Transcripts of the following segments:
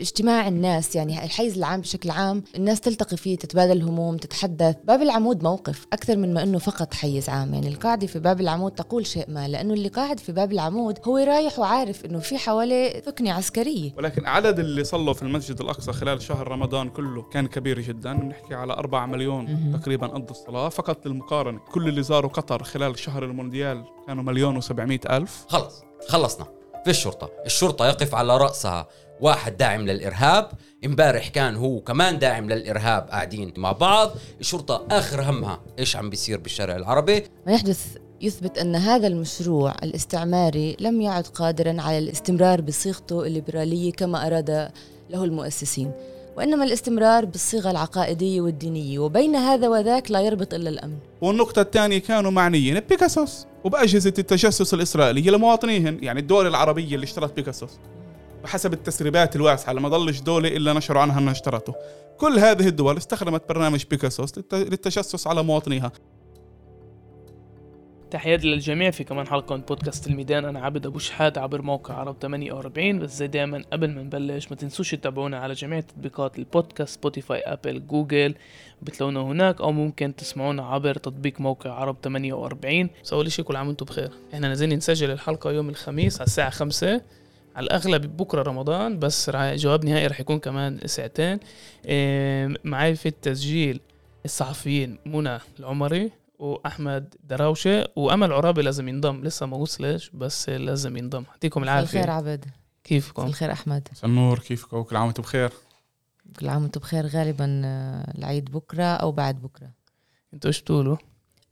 اجتماع الناس يعني الحيز العام بشكل عام الناس تلتقي فيه تتبادل الهموم تتحدث. باب العمود موقف أكثر من ما أنه فقط حيز عام. يعني القاعدة في باب العمود تقول شيء ما لأنه اللي قاعد في باب العمود هو رايح وعارف أنه في حواليه ثكنة عسكرية. ولكن عدد اللي صلوا في المسجد الأقصى خلال شهر رمضان كله كان كبير جدا. بنحكي على 4 مليون تقريبا قضوا الصلاة. فقط للمقارنة كل اللي زاروا قطر خلال شهر المونديال كانوا مليون و700 ألف. خلص خلصنا. في الشرطة. الشرطة يقف على رأسها. واحد داعم للإرهاب. امبارح كان هو كمان داعم للإرهاب قاعدين مع بعض. الشرطة آخر همها إيش عم بيصير بالشارع العربي؟ ما يحدث يثبت أن هذا المشروع الاستعماري لم يعد قادرا على الاستمرار بصيغته الليبرالية كما أراد له المؤسسين. وإنما الاستمرار بالصيغة العقائدية والدينية وبين هذا وذاك لا يربط إلا الأمن. والنقطة الثانية كانوا معنيين ببيغاسوس وبأجهزة التجسس الإسرائيلية لمواطنيهن يعني الدول العربية اللي اشترت بيغاسوس. بحسب التسريبات الواسعة لما ضلش دولة إلا نشروا عنها أنها اشترته. كل هذه الدول استخدمت برنامج بيغاسوس للتجسس على مواطنيها. تحياتي للجميع في كمان حلقة من بودكاست الميدان. أنا عبد أبو شحادة عبر موقع عرب 48 بس زي دايما قبل ما نبلش ما تنسوش تتابعونا على جميع تطبيقات البودكاست Spotify Apple Google. بتلاقونا هناك أو ممكن تسمعونا عبر تطبيق موقع عرب 48 بس أول شيء كل عام وأنتم بخير. إحنا نازلين نسجل الحلقة يوم الخميس على الساعة 5 على الأغلب بكرة رمضان بس جواب نهائي رح يكون كمان ساعتين. إيه، معي في التسجيل الصحفيين منى العمري وأحمد دراوشة وأمل عرابي لازم ينضم. لسه ما وصلش بس لازم ينضم. يعطيكم العافية. الخير عبد. كيفكم؟ الخير أحمد. النور كيفكم؟ كل عام وأنتم بخير؟ كل عام وأنتم بخير. غالبا آه، العيد بكرة أو بعد بكرة. أنتوا إيش بتقولوا؟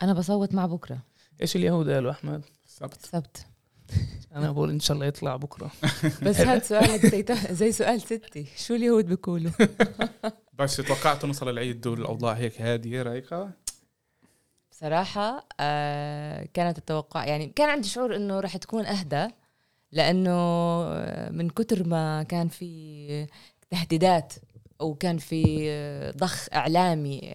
أنا بصوت مع بكرة. إيش اليهود قالوا أحمد؟ السبت السبت أنا بقول إن شاء الله يطلع بكرة. بس هذا سؤالك زي, زي سؤال ستي. شو اليهود بيقولوا؟ بس توقعتوا نوصل العيد والأوضاع هيك هادية رايقة. صراحة آه كانت التوقع يعني كان عندي شعور إنه رح تكون أهدى لأنه آه، من كتر ما كان في تهديدات وكان في ضخ إعلامي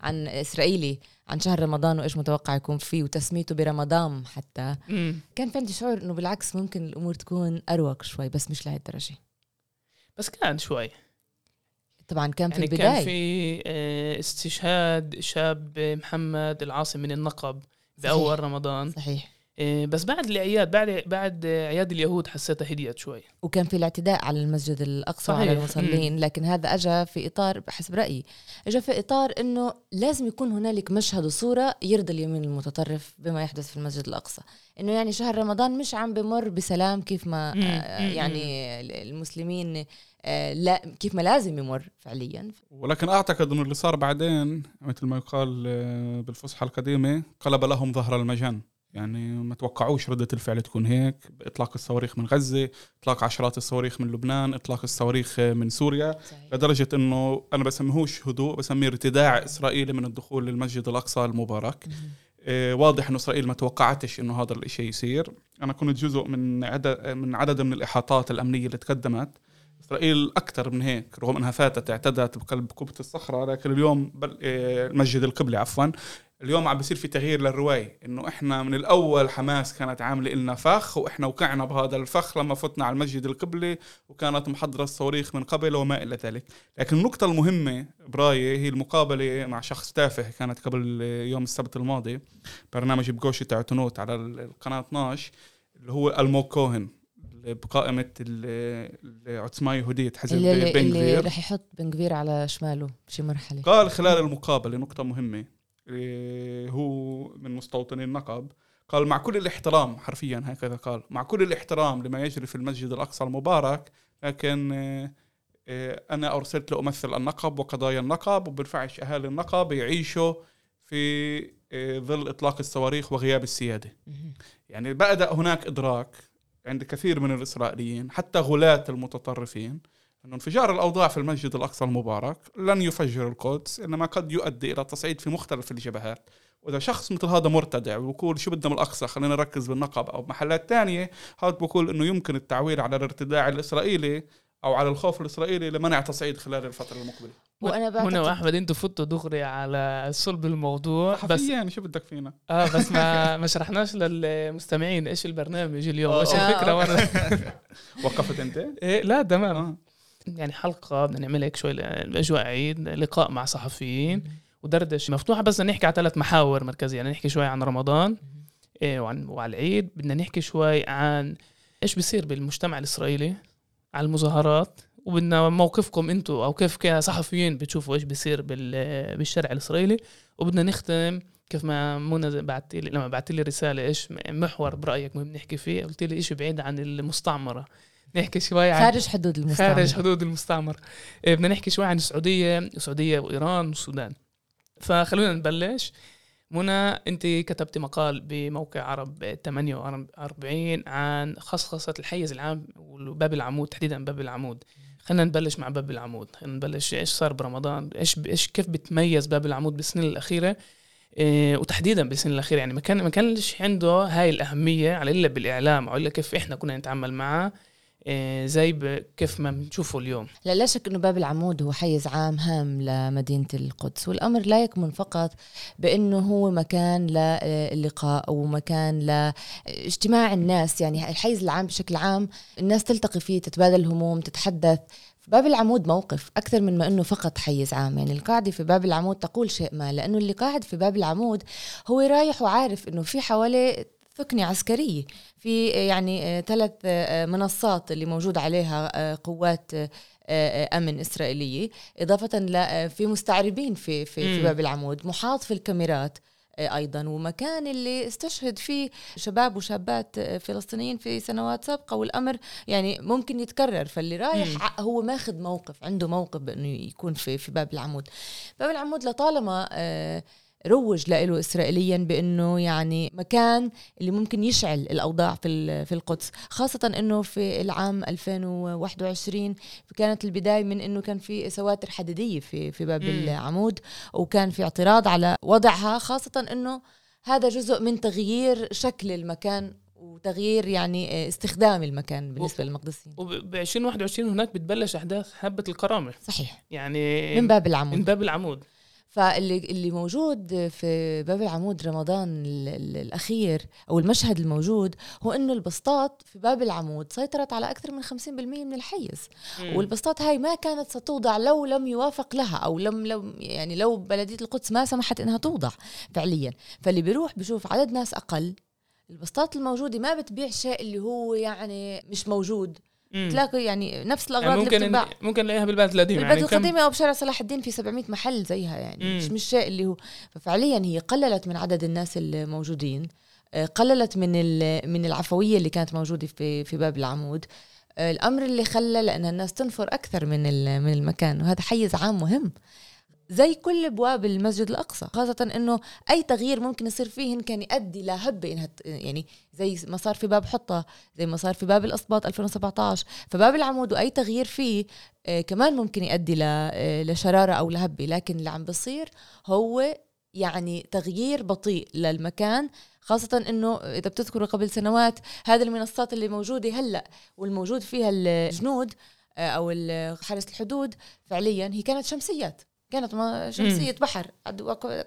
عن إسرائيلي عن شهر رمضان وإيش متوقع يكون فيه وتسميته برمضان حتى. كان في عندي شعور إنه بالعكس ممكن الأمور تكون أروق شوي بس مش لهالدرجه بس كان شوي. طبعا كان يعني في البداية. كان في آه، استشهاد شاب محمد العاصم من النقب بأول رمضان. صحيح. بس بعد الاعياد بعد بعد اعياد اليهود حسيتها هديت شوي. وكان في الاعتداء على المسجد الأقصى صحيح. وعلى المصلين لكن هذا اجى في إطار حسب رأيي اجى في إطار إنه لازم يكون هنالك مشهد وصورة يرضي اليمين المتطرف بما يحدث في المسجد الأقصى. إنه يعني شهر رمضان مش عم بمر بسلام كيف ما آه، يعني المسلمين آه، لا كيف ما لازم يمر فعليا. ولكن أعتقد إنه اللي صار بعدين مثل ما يقال آه، بالفصحى القديمة قلب لهم ظهر المجان. يعني ما توقعوش ردة الفعل تكون هيك. إطلاق الصواريخ من غزة إطلاق عشرات الصواريخ من لبنان إطلاق الصواريخ من سوريا. صحيح. لدرجة أنه أنا بسميهوش هدوء بسميه ارتداع إسرائيلي من الدخول للمسجد الأقصى المبارك. إيه واضح أنه إسرائيل ما توقعتش أنه هذا الشيء يصير. أنا كنت جزء من عدد من عدد من الإحاطات الأمنية اللي تقدمت. إسرائيل أكثر من هيك رغم أنها فاتت اعتدت بقلب كوبة الصخرة لكن اليوم إيه، المسجد القبلي عفوا اليوم عم بيصير في تغيير للرواية إنه إحنا من الأول حماس كانت عاملة لنا فخ وإحنا وقعنا بهذا الفخ لما فتنا على المسجد القبلي وكانت محضرة الصواريخ من قبل وما إلى ذلك. لكن النقطة المهمة برايي هي المقابلة مع شخص تافه كانت قبل يوم السبت الماضي برنامج بقوشي تاع تنوت على القناة 12 اللي هو ألمو كوهن بقائمة العثمة يهودية حزب اللي, اللي رح يحط بن على شماله بشي مرحلة. قال خلال المقابلة نقطة مهمة هو من مستوطني النقب. قال مع كل الاحترام حرفيا هكذا قال مع كل الاحترام لما يجري في المسجد الأقصى المبارك لكن إيه، إيه، أنا أرسلت لأمثل النقب وقضايا النقب وبرفعش أهالي النقب يعيشوا في ظل إطلاق الصواريخ وغياب السيادة. يعني بدأ هناك إدراك عند كثير من الإسرائيليين حتى غلاة المتطرفين أن انفجار الأوضاع في المسجد الأقصى المبارك لن يفجر القدس إنما قد يؤدي إلى تصعيد في مختلف الجبهات. وإذا شخص مثل هذا مرتدع ويقول شو بدنا من الأقصى خلينا نركز بالنقب أو محلات تانية هذا بقول إنه يمكن التعويل على الارتداع الإسرائيلي أو على الخوف الإسرائيلي لمنع تصعيد خلال الفترة المقبلة. وأنا بعتقد هنا واحمد أنتوا فتوا دغري على صلب الموضوع بس يعني شو بدك فينا؟ آه بس ما ما شرحناش للمستمعين إيش البرنامج اليوم إيش الفكرة؟ وقفت أنت؟ إيه لا تمام. آه. يعني حلقة بدنا نعملها هيك شوي الأجواء عيد لقاء مع صحفيين ودردش مفتوحة بس بدنا نحكي على ثلاث محاور مركزية يعني نحكي شوي عن رمضان إيه وعن وعلى العيد بدنا نحكي شوي عن إيش بيصير بالمجتمع الإسرائيلي على المظاهرات وبدنا موقفكم أنتم أو كيف كصحفيين بتشوفوا إيش بيصير بال- بالشارع الإسرائيلي وبدنا نختم كيف ما منى بعت لي لما بعت لي رسالة إيش محور برأيك مهم نحكي فيه قلت لي شيء بعيد عن المستعمرة. نحكي شوي عن خارج حدود المستعمرة. خارج حدود المستعمر إيه، بدنا نحكي شوي عن السعودية السعودية وإيران والسودان. فخلونا نبلش. منى أنت كتبتي مقال بموقع عرب 48 عن خصخصة الحيز العام وباب العمود تحديدا باب العمود. خلينا نبلش مع باب العمود. خلينا نبلش إيش صار برمضان؟ إيش إيش كيف بتميز باب العمود بالسنين الأخيرة؟ إيه وتحديدا بالسنين الأخيرة. يعني ما كان ما كانش عنده هاي الأهمية على إلا بالإعلام أو إلا كيف إحنا كنا نتعامل معه زي ب- كيف ما بنشوفه اليوم. لا لا شك إنه باب العمود هو حيز عام هام لمدينة القدس والأمر لا يكمن فقط بإنه هو مكان للقاء أو مكان لاجتماع الناس. يعني الحيز العام بشكل عام الناس تلتقي فيه تتبادل الهموم تتحدث. باب العمود موقف أكثر من ما أنه فقط حيز عام. يعني القاعدة في باب العمود تقول شيء ما لأنه اللي قاعد في باب العمود هو رايح وعارف أنه في حواليه ثكنة عسكرية. في يعني ثلاث منصات اللي موجود عليها قوات أمن إسرائيلية. إضافة ل في مستعربين في في, في. باب العمود. محاط في الكاميرات أيضا. ومكان اللي استشهد فيه شباب وشابات فلسطينيين في سنوات سابقة والأمر يعني ممكن يتكرر. فاللي. رايح هو ماخذ موقف عنده موقف بانه يكون في في باب العمود. باب العمود لطالما آه، روج له اسرائيليا بإنه يعني مكان اللي ممكن يشعل الأوضاع في في القدس خاصة إنه في العام 2021 كانت البداية من إنه كان في سواتر حديدية في في باب مم. العمود وكان في اعتراض على وضعها خاصة إنه هذا جزء من تغيير شكل المكان وتغيير يعني استخدام المكان بالنسبة للمقدسيين. وب 2021 هناك بتبلش أحداث هبة الكرامة. صحيح. يعني من باب العمود. من باب العمود. فاللي اللي موجود في باب العمود رمضان ال- ال- الأخير أو المشهد الموجود هو إنه البسطات في باب العمود سيطرت على أكثر من 50% من الحيز. والبسطات هاي ما كانت ستوضع لو لم يوافق لها أو لم لو يعني لو بلدية القدس ما سمحت إنها توضع فعليا. فاللي بيروح بشوف عدد ناس أقل. البسطات الموجودة ما بتبيع شيء اللي هو يعني مش موجود. تلاقي يعني نفس الأغراض يعني اللي ممكن بتنباع ممكن نلاقيها بالبلد القديم البلد يعني كم القديمة أو بشارع صلاح الدين في 700 محل زيها يعني مم. مش مش شيء اللي هو ففعليا هي قللت من عدد الناس الموجودين آه، قللت من ال- من العفوية اللي كانت موجودة في في باب العمود. آه، الأمر اللي خلى لأن الناس تنفر أكثر من ال- من المكان وهذا حيز عام مهم. زي كل أبواب المسجد الأقصى خاصة إنه أي تغيير ممكن يصير فيه كان يؤدي لهبه إنها يعني زي ما صار في باب حطة زي ما صار في باب الأسباط 2017 فباب العمود وأي تغيير فيه آه، كمان ممكن يؤدي آه، لشرارة أو لهبة. لكن اللي عم بصير هو يعني تغيير بطيء للمكان خاصة إنه إذا بتذكروا قبل سنوات هذه المنصات اللي موجودة هلأ والموجود فيها الجنود آه، أو حرس الحدود فعليا هي كانت شمسيات. كانت ما- شمسية بحر.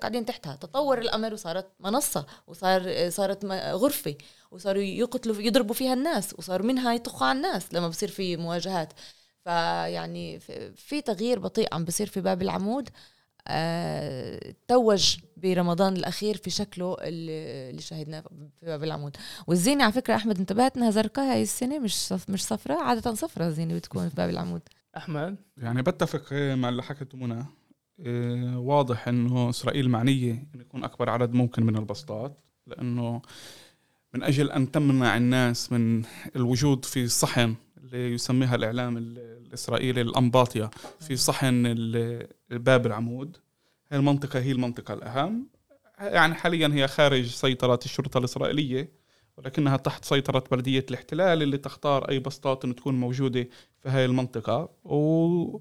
قاعدين تحتها. تطور الأمر وصارت منصة وصار صارت غرفة وصاروا يقتلوا يضربوا فيها الناس وصاروا منها يطخوا على الناس لما بصير في مواجهات. فيعني في- في تغيير بطيء عم بصير في باب العمود. آه، توج برمضان الأخير في شكله اللي شاهدناه في باب العمود. والزينة على فكرة أحمد انتبهت إنها زرقاء هاي السنة مش صف مش صفراء عادة صفراء الزينة بتكون في باب العمود. أحمد؟ يعني بتفق مع اللي حكته منى إيه، واضح إنه إسرائيل معنية إنه يكون أكبر عدد ممكن من البسطات لأنه من أجل أن تمنع الناس من الوجود في صحن اللي يسميها الإعلام ال- الإسرائيلي الانباطيا في صحن باب العمود. هاي المنطقة هي المنطقة الأهم. يعني حاليا هي خارج سيطرة الشرطة الإسرائيلية ولكنها تحت سيطرة بلدية الاحتلال اللي تختار أي بسطات تكون موجودة في هاي المنطقة. و...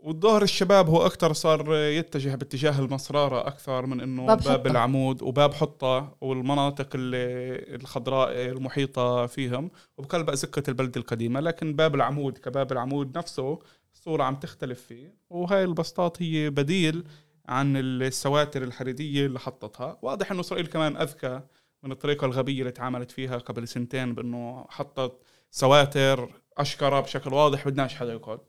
والظاهر الشباب هو أكثر صار يتجه باتجاه المصرارة أكثر من إنه باب باب, حطة. العمود وباب حطة والمناطق ال- الخضراء المحيطة فيهم وبقلب أزقة البلدة القديمة. لكن باب العمود كباب العمود نفسه الصورة عم تختلف فيه وهاي البسطات هي بديل عن السواتر الحديدية اللي حطتها. واضح إنه إسرائيل كمان أذكى من الطريقة الغبية اللي تعاملت فيها قبل سنتين بأنه حطت سواتر أشكرة بشكل واضح بدناش حدا يقعد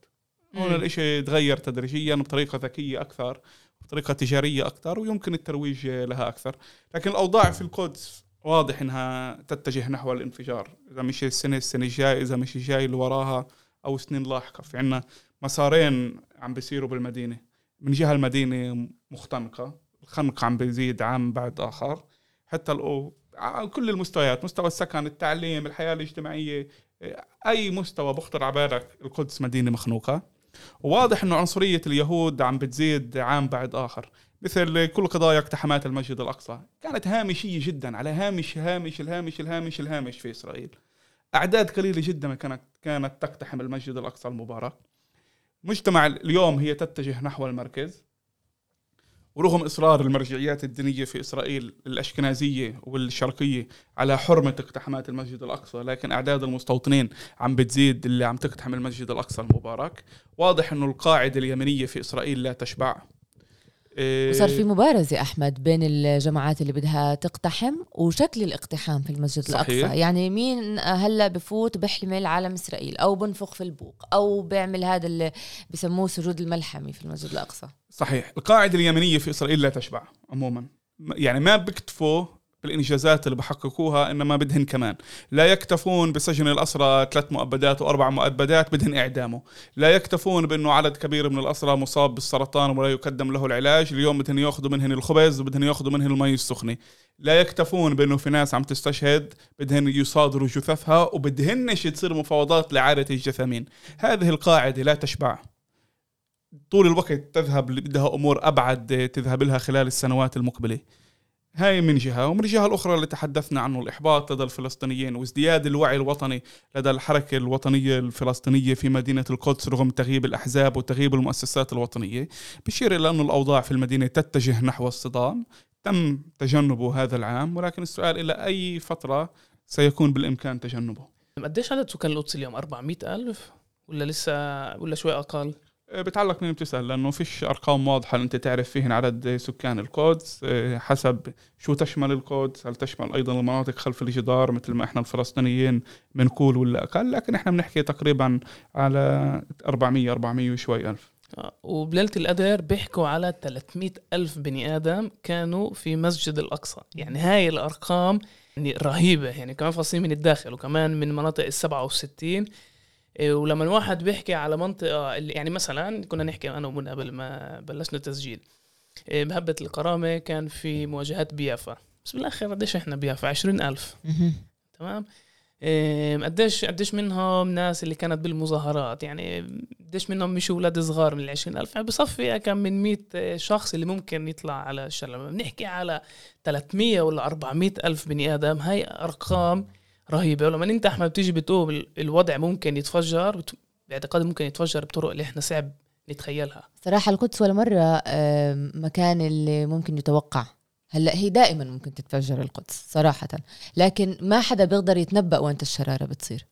هون. الإشي تغير تدريجيا بطريقه ذكية أكثر بطريقة تجارية أكثر ويمكن الترويج لها أكثر. لكن الأوضاع في القدس واضح إنها تتجه نحو الانفجار. إذا مش السنة السنة الجاي إذا مش الجاي اللي وراها أو سنين لاحقة. في عنا مسارين عم بيصيروا بالمدينة. من جهة المدينة مختنقة الخنق عم بيزيد عام بعد آخر. حتى الأو... على كل المستويات مستوى السكن التعليم الحياة الاجتماعية أي مستوى بخطر على بالك القدس مدينة مخنوقة. وواضح إنه عنصرية اليهود عم بتزيد عام بعد آخر. مثل كل قضايا اقتحامات المسجد الأقصى. كانت هامشية جدا على هامش هامش الهامش الهامش الهامش في إسرائيل. أعداد قليلة جدا كانت كانت تقتحم المسجد الأقصى المبارك. مجتمع اليوم هي تتجه نحو المركز. ورغم إصرار المرجعيات الدينية في إسرائيل الأشكنازية والشرقية على حرمة اقتحامات المسجد الأقصى لكن أعداد المستوطنين عم بتزيد اللي عم تقتحم المسجد الأقصى المبارك. واضح إنه القاعدة اليمنية في إسرائيل لا تشبع. وصار في مبارزة أحمد بين الجماعات اللي بدها تقتحم وشكل الاقتحام في المسجد صحيح. الأقصى. يعني مين هلأ بفوت بحمل علم إسرائيل أو بنفخ في البوق أو بيعمل هذا اللي بسموه سجود الملحمي في المسجد الأقصى؟ صحيح. القاعدة اليمنية في إسرائيل لا تشبع عموما. يعني ما بيكتفوا بالإنجازات اللي بحققوها إنما بدهن كمان. لا يكتفون بسجن الأسرى ثلاث مؤبدات وأربع مؤبدات بدهن إعدامه. لا يكتفون بأنه عدد كبير من الأسرى مصاب بالسرطان ولا يقدم له العلاج. اليوم بدهن يأخذوا منهن الخبز وبدهن يأخذوا منهن المي السخنة. لا يكتفون بأنه في ناس عم تستشهد بدهن يصادروا جثثها وبدهنش تصير مفاوضات لاعاده الجثامين. هذه القاعدة لا تشبع. طول الوقت تذهب بدها أمور أبعد تذهب لها خلال السنوات المقبلة. هاي من جهة. ومن الجهه الأخرى اللي تحدثنا عنه الإحباط لدى الفلسطينيين وازدياد الوعي الوطني لدى الحركة الوطنية الفلسطينية في مدينة القدس رغم تغييب الأحزاب وتغييب المؤسسات الوطنية. بشير إلى انه الأوضاع في المدينة تتجه نحو الصدام. تم تجنبه هذا العام ولكن السؤال إلى أي فترة سيكون بالإمكان تجنبه؟ قديش عدد سكان القدس اليوم؟ 400 ألف؟ ولا لسه ولا شوي أقل؟ بتعلق مين بتسأل؟ لأنه فيش أرقام واضحة أنت تعرف فيهن عدد سكان القدس أه، حسب شو تشمل القدس هل تشمل أيضا المناطق خلف الجدار مثل ما إحنا الفلسطينيين بنقول ولا أقل لكن إحنا بنحكي تقريبا على 400 400 وشوي ألف. آه، وبليلة القدر بيحكوا على 300 ألف بني آدم كانوا في مسجد الأقصى. يعني هاي الأرقام يعني رهيبة يعني كمان فاصلين من الداخل وكمان من مناطق وستين. إيه، ولما الواحد بيحكي على منطقة اللي يعني مثلا كنا نحكي أنا ومنى قبل ما بلشنا التسجيل. إيه، بهبة الكرامة كان في مواجهات بيافا. بس بالآخر قديش إحنا بيافا؟ عشرين ألف. تمام؟ إيه، قديش قديش منهم ناس اللي كانت بالمظاهرات؟ يعني قديش منهم مش أولاد صغار من العشرين ألف؟ يعني بصفي كم من 100 شخص اللي ممكن يطلع على الشارع لما بنحكي على 300 ولا 400 ألف بني آدم. هاي أرقام رهيبة. ولما أنت أحمد بتيجي بتقول الوضع ممكن يتفجر باعتقادي ممكن يتفجر بطرق اللي إحنا صعب نتخيلها. صراحة القدس ولا آم، مكان اللي ممكن يتوقع. هلأ هي دائما ممكن تتفجر القدس صراحة. لكن ما حدا بيقدر يتنبأ وين الشرارة بتصير.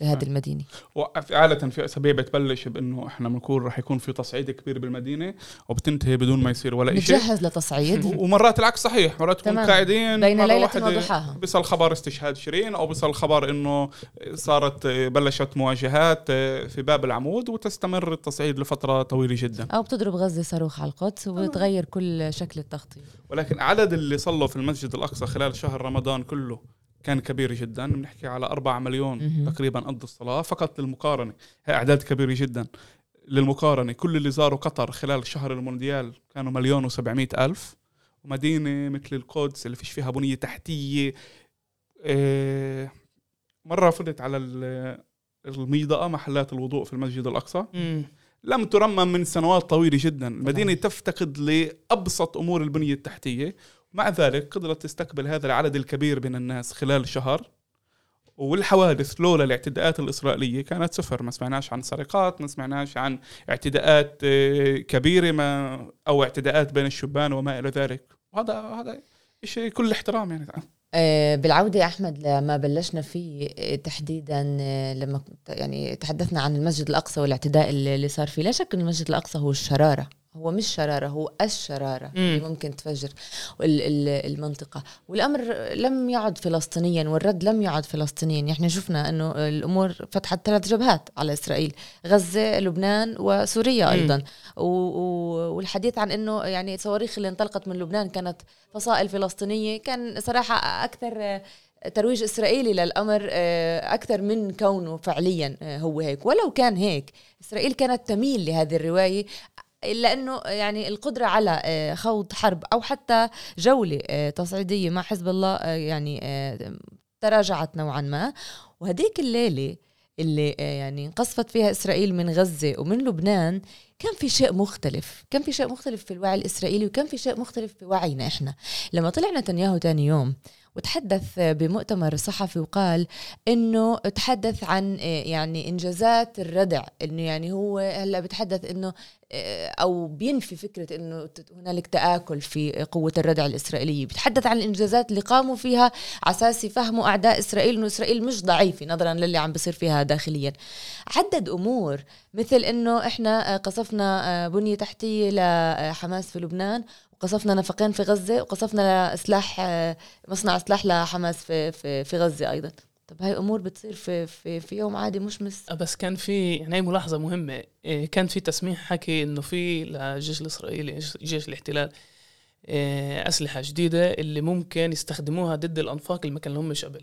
في هذه نعم. المدينة. وفي عادة في أسابيع بتبلش بأنه إحنا بنقول رح يكون في تصعيد كبير بالمدينة وبتنتهي بدون ما يصير ولا شيء نتجهز لتصعيد. ومرات العكس صحيح مرات تكون. قاعدين بين واحدة وضحاها. بيصل خبر استشهاد شيرين أو بيصل خبر إنه صارت بلشت مواجهات في باب العمود وتستمر التصعيد لفترة طويلة جدا. أو بتضرب غزة صاروخ على القدس وبتغير كل شكل التغطية ولكن عدد اللي صلوا في المسجد الأقصى خلال شهر رمضان كله كان كبير جدا. بنحكي على 4 مليون. تقريبا قد الصلاة فقط للمقارنة. هي أعداد كبيرة جدا للمقارنة. كل اللي زاروا قطر خلال شهر المونديال كانوا مليون وسبعمائة ألف. ومدينة مثل القدس اللي فيش فيها بنية تحتية آه، مرة فضت على ال- الميضأة محلات الوضوء في المسجد الأقصى. لم ترمم من سنوات طويلة جدا. المدينة تفتقد لأبسط أمور البنية التحتية. مع ذلك قدرت تستقبل هذا العدد الكبير من الناس خلال شهر والحوادث لولا الاعتداءات الإسرائيلية كانت صفر. ما سمعناش عن سرقات ما سمعناش عن اعتداءات آه، كبيرة ما أو اعتداءات بين الشبان وما إلى ذلك. وهذا هذا شيء كل احترام يعني. آه، بالعودة يا أحمد لما بلشنا فيه آه، تحديدا لما يعني تحدثنا عن المسجد الأقصى والاعتداء اللي صار فيه. لا شك أن المسجد الأقصى هو الشرارة. هو مش شرارة هو الشرارة مم. اللي ممكن تفجر ال- ال- المنطقة. والأمر لم يعد فلسطينيا والرد لم يعد فلسطينيا. إحنا شفنا أنه الأمور فتحت ثلاث جبهات على إسرائيل غزة لبنان وسوريا. أيضا. و- و- والحديث عن أنه يعني الصواريخ اللي انطلقت من لبنان كانت فصائل فلسطينية كان صراحة أكثر ترويج إسرائيلي للأمر آه، أكثر من كونه فعليا آه، هو هيك. ولو كان هيك إسرائيل كانت تميل لهذه الرواية. إلا أنه يعني القدرة على آه، خوض حرب أو حتى جولة آه، تصعيدية مع حزب الله آه، يعني تراجعت نوعا ما. وهديك الليلة اللي يعني انقصفت فيها إسرائيل من غزة ومن لبنان كان في شيء مختلف. كان في شيء مختلف في الوعي الإسرائيلي وكان في شيء مختلف في وعينا إحنا. لما طلع نتنياهو تاني يوم وتحدث بمؤتمر صحفي وقال إنه تحدث عن يعني إنجازات الردع إنه يعني هو هلأ بتحدث إنه أو بينفي فكرة إنه هنالك تآكل في قوة الردع الإسرائيلية. بيتحدث عن الانجازات اللي قاموا فيها على أساس يفهموا أعداء إسرائيل إنه إسرائيل مش ضعيفة نظرا للي عم بيصير فيها داخليا. عدد أمور مثل إنه إحنا قصفنا بنية تحتية لحماس في لبنان وقصفنا نفقين في غزة وقصفنا سلاح مصنع سلاح لحماس في في في غزة أيضا. طب هاي أمور بتصير في في في يوم عادي مش مس. بس كان في يعني هي ملاحظة مهمة إيه، كان في تسميح حكي إنه في للجيش الإسرائيلي جيش- الاحتلال إيه، أسلحة جديدة اللي ممكن يستخدموها ضد الأنفاق اللي ما كان لهمش قبل.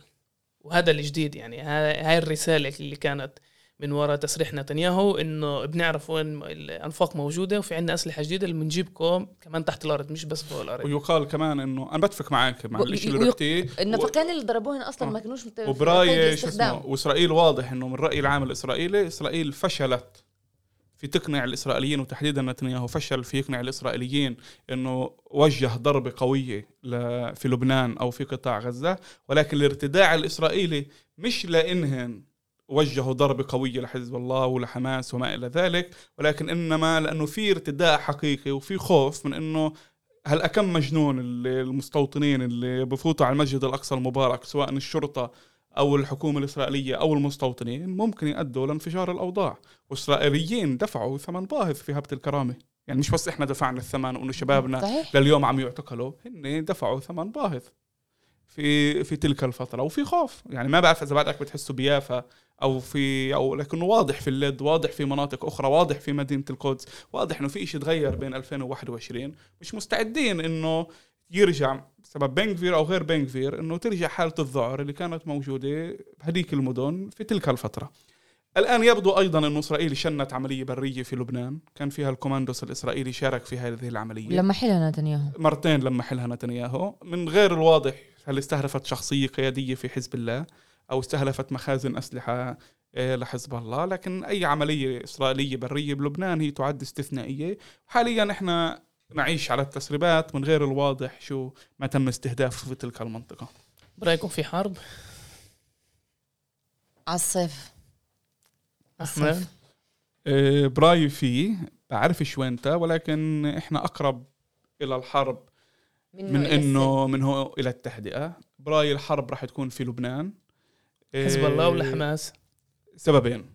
وهذا الجديد يعني هاي الرسالة اللي كانت من وراء تسريح نتنياهو إنه بنعرف وين الأنفاق موجودة وفي عندنا أسلحة جديدة اللي بنجيبكم كمان تحت الأرض مش بس فوق الأرض ويقال كمان إنه أنا بتفق معك مع و- الشيء اللي قلتيه النفقين اللي ضربوهن أصلا آه. ما كانوش مت- في وبراي قيد شو الاستخدام. اسمه وإسرائيل واضح إنه من الراي العام الإسرائيلي إسرائيل فشلت في تقنع الإسرائيليين وتحديدا نتنياهو فشل في يقنع الإسرائيليين إنه وجه ضربة قوية ل- في لبنان أو في قطاع غزة ولكن الارتداع الإسرائيلي مش لإنهن وجهوا ضربة قوية لحزب الله ولحماس وما إلى ذلك ولكن إنما لأنه في ارتداء حقيقي وفي خوف من إنه هل أكم مجنون اللي- المستوطنين اللي بفوتوا على المسجد الأقصى المبارك سواء الشرطة أو الحكومة الإسرائيلية أو المستوطنين ممكن يؤدوا لانفجار الأوضاع. والإسرائيليين دفعوا ثمن باهظ في هبة الكرامة. يعني مش بس إحنا دفعنا الثمن وإنه شبابنا صحيح. لليوم عم يعتقلوا هن دفعوا ثمن باهظ. في في تلك الفترة وفي خوف. يعني ما بعرف إذا بعدك بتحسوا بيافا أو في أو لكنه واضح في اللد واضح في مناطق أخرى واضح في مدينة القدس واضح إنه في إشي تغير بين 2021 مش مستعدين إنه يرجع بسبب بنكفير أو غير بنكفير إنه ترجع حالة الذعر اللي كانت موجودة بهذيك المدن في تلك الفترة. الآن يبدو أيضا أنه إسرائيل شنت عملية برية في لبنان. كان فيها الكوماندوس الإسرائيلي شارك في هذه العملية. لما حلها نتنياهو. مرتين لما حلها نتنياهو. من غير الواضح هل استهدفت شخصية قيادية في حزب الله أو استهدفت مخازن أسلحة؟ آه، لحزب الله. لكن أي عملية إسرائيلية برية بلبنان هي تعد استثنائية. حاليا إحنا نعيش على التسريبات من غير الواضح شو ما تم استهدافه في تلك المنطقة. برأيكم في حرب؟ على الصيف. احمد الصيف. آه، برأيي فيه بعرفش وينتا ولكن إحنا أقرب إلى الحرب من إنه من هو إلى التهدئة. برايي الحرب راح تكون في لبنان. حزب الله إيه، ولا حماس؟ سببين.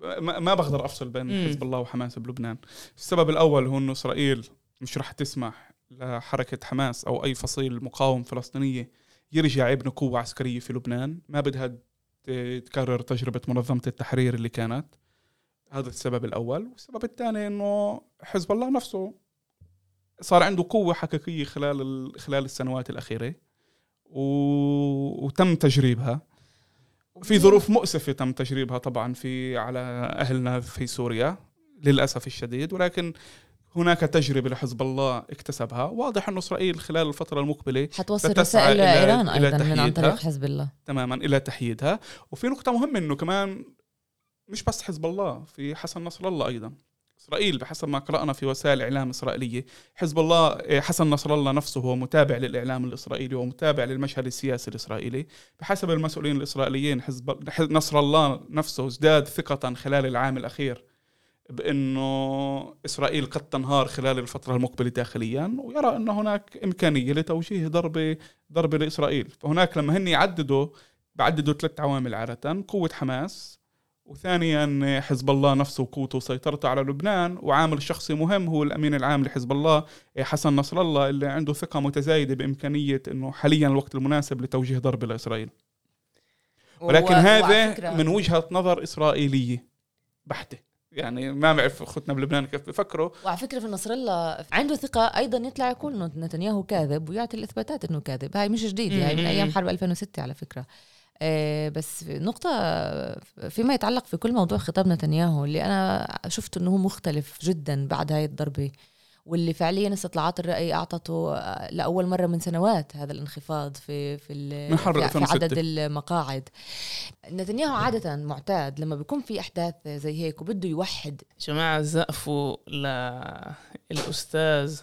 ما ما بقدر أفصل بين مم. حزب الله وحماس بلبنان. السبب الأول هو إنه إسرائيل مش راح تسمح لحركة حماس أو أي فصيل مقاوم فلسطينية يرجع يبني قوة عسكرية في لبنان. ما بدها تكرر تجربة منظمة التحرير اللي كانت. هذا السبب الأول. والسبب الثاني إنه حزب الله نفسه صار عنده قوة حقيقية خلال ال- خلال السنوات الأخيرة و... وتم تجريبها. في ظروف مؤسفة تم تجريبها طبعا في على أهلنا في سوريا للأسف الشديد ولكن هناك تجربة لحزب الله اكتسبها. واضح أن إسرائيل خلال الفترة المقبلة حتوصل رسائل إلى- لايران إلى أيضا من عن. طريق حزب الله. تماما إلى تحييدها. وفي نقطة مهمة أنه كمان مش بس حزب الله في حسن نصر الله أيضا. إسرائيل بحسب ما قرأنا في وسائل إعلام إسرائيلية. حزب الله إيه، حسن نصر الله نفسه هو متابع للإعلام الإسرائيلي ومتابع للمشهد السياسي الإسرائيلي. بحسب المسؤولين الإسرائيليين حزب نصر الله نفسه ازداد ثقة خلال العام الأخير بأنه إسرائيل قد تنهار خلال الفترة المقبلة داخليا ويرى أن هناك إمكانية لتوجيه ضربة ضربة لإسرائيل. فهناك لما هن يعددوا بعددوا ثلاث عوامل عادة. قوة حماس وثانيا حزب الله نفسه وقوته وسيطرته على لبنان وعامل شخصي مهم هو الأمين العام لحزب الله حسن نصر الله اللي عنده ثقة متزايدة بإمكانية إنه حاليا الوقت المناسب لتوجيه ضربه لإسرائيل. ولكن و- هذا من وجهة نظر إسرائيلية بحتة. يعني ما بعرف اخوتنا بلبنان كيف بفكروا. وعلى فكرة في نصر الله عنده ثقة أيضا يطلع يقول إنه نتنياهو كاذب ويعطي الإثباتات إنه كاذب. هاي مش جديد هاي من مم. أيام حرب 2006 على فكرة. بس في نقطة فيما يتعلق في كل موضوع خطاب نتنياهو اللي أنا شفت أنه هو مختلف جدا بعد هاي الضربة واللي فعليا استطلاعات الرأي أعطته آه، لأول مرة من سنوات هذا الانخفاض في في من حرب في- في 2006. عدد المقاعد نتنياهو عادة معتاد لما بيكون في أحداث زي هيك وبده يوحد جماعة زقفوا للأستاذ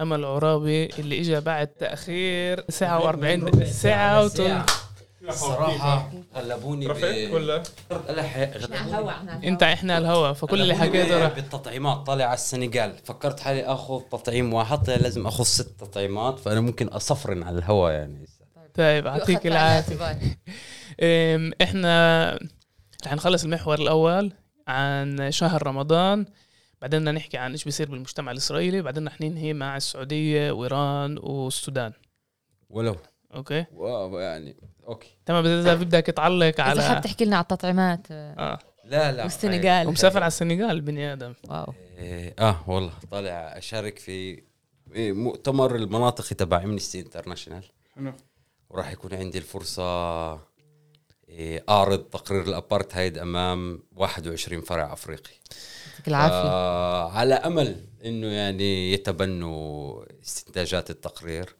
أمل عرابي اللي إجا بعد تأخير ساعة و40 ساعة الصراحة غلبوني ب رفعت ولا؟ لا ح- غلبوني أنت إحنا على الهوا فكل اللي غلبوني حكيته راح. بالتطعيمات طالع على السنغال. فكرت حالي آخذ تطعيم واحد طلع لازم آخذ ست تطعيمات فأنا ممكن أصفرن على الهوا يعني. طيب يعطيك العافية. أم، إحنا رح نخلص المحور الأول عن شهر رمضان. بعدين بدنا نحكي عن إيش بيصير بالمجتمع الإسرائيلي. بعدين رح ننهي مع السعودية وإيران والسودان. ولو. okay. wow يعني okay. تمام إذا بدك تعلق إذا حاب على تحكي لنا على التطعيمات آه لا لا والسنغال. ومسافر على السنغال بني آدم. wow. إيه، آه والله طالع أشارك في إيه، مؤتمر المناطقي تبع Amnesty International حلو. وراح يكون عندي الفرصة إيه، أعرض تقرير الأبارتهايد أمام 21 فرع أفريقي. يعطيك العافية. آه على أمل إنه يعني يتبنوا استنتاجات التقرير.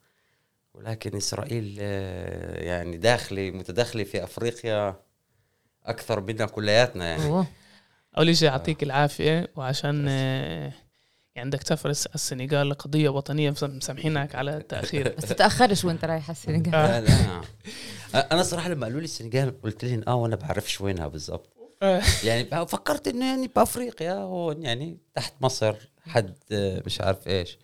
ولكن إسرائيل آه، يعني داخلي متداخله في أفريقيا أكثر منا كلياتنا يعني. أوه. أول شيء يعطيك العافية وعشان آه، يعني بدك تسافر الس- السنغال لقضيه وطنية مس- مسامحينك على التأخير. بس تتأخرش وأنت رايح على السنغال. لا لا. أنا صراحة لما قالوا لي السنغال قلت لهم آه وأنا بعرفش وينها بالضبط. آه. يعني فكرت إنه يعني بأفريقيا هون يعني تحت مصر حد آه، مش عارف إيش.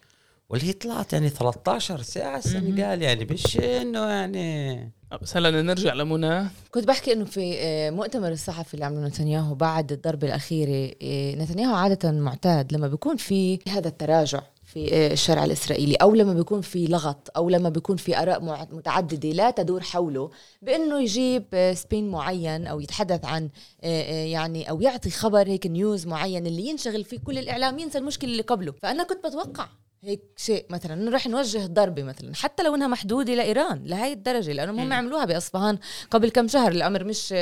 واللي طلعت يعني 13 ساعة السنغال يعني مش إنه يعني بس هلا بدنا نرجع لمنى. كنت بحكي إنه في آه، مؤتمر الصحفي اللي عمله نتنياهو بعد الضربه الأخيرة آه، نتنياهو عادة معتاد لما بيكون في هذا التراجع في آه، الشارع الإسرائيلي أو لما بيكون في لغط أو لما بيكون في آراء متعددة لا تدور حوله بإنه يجيب سبين معين أو يتحدث عن يعني أو يعطي خبر هيك نيوز معين اللي ينشغل فيه كل الإعلام ينسى المشكلة اللي قبله. فأنا كنت بتوقع هيك شيء مثلا رح نوجه ضربه مثلا حتى لو إنها محدودة لإيران لهي الدرجة لانهم هم عملوها بأصفهان قبل كم شهر الأمر مش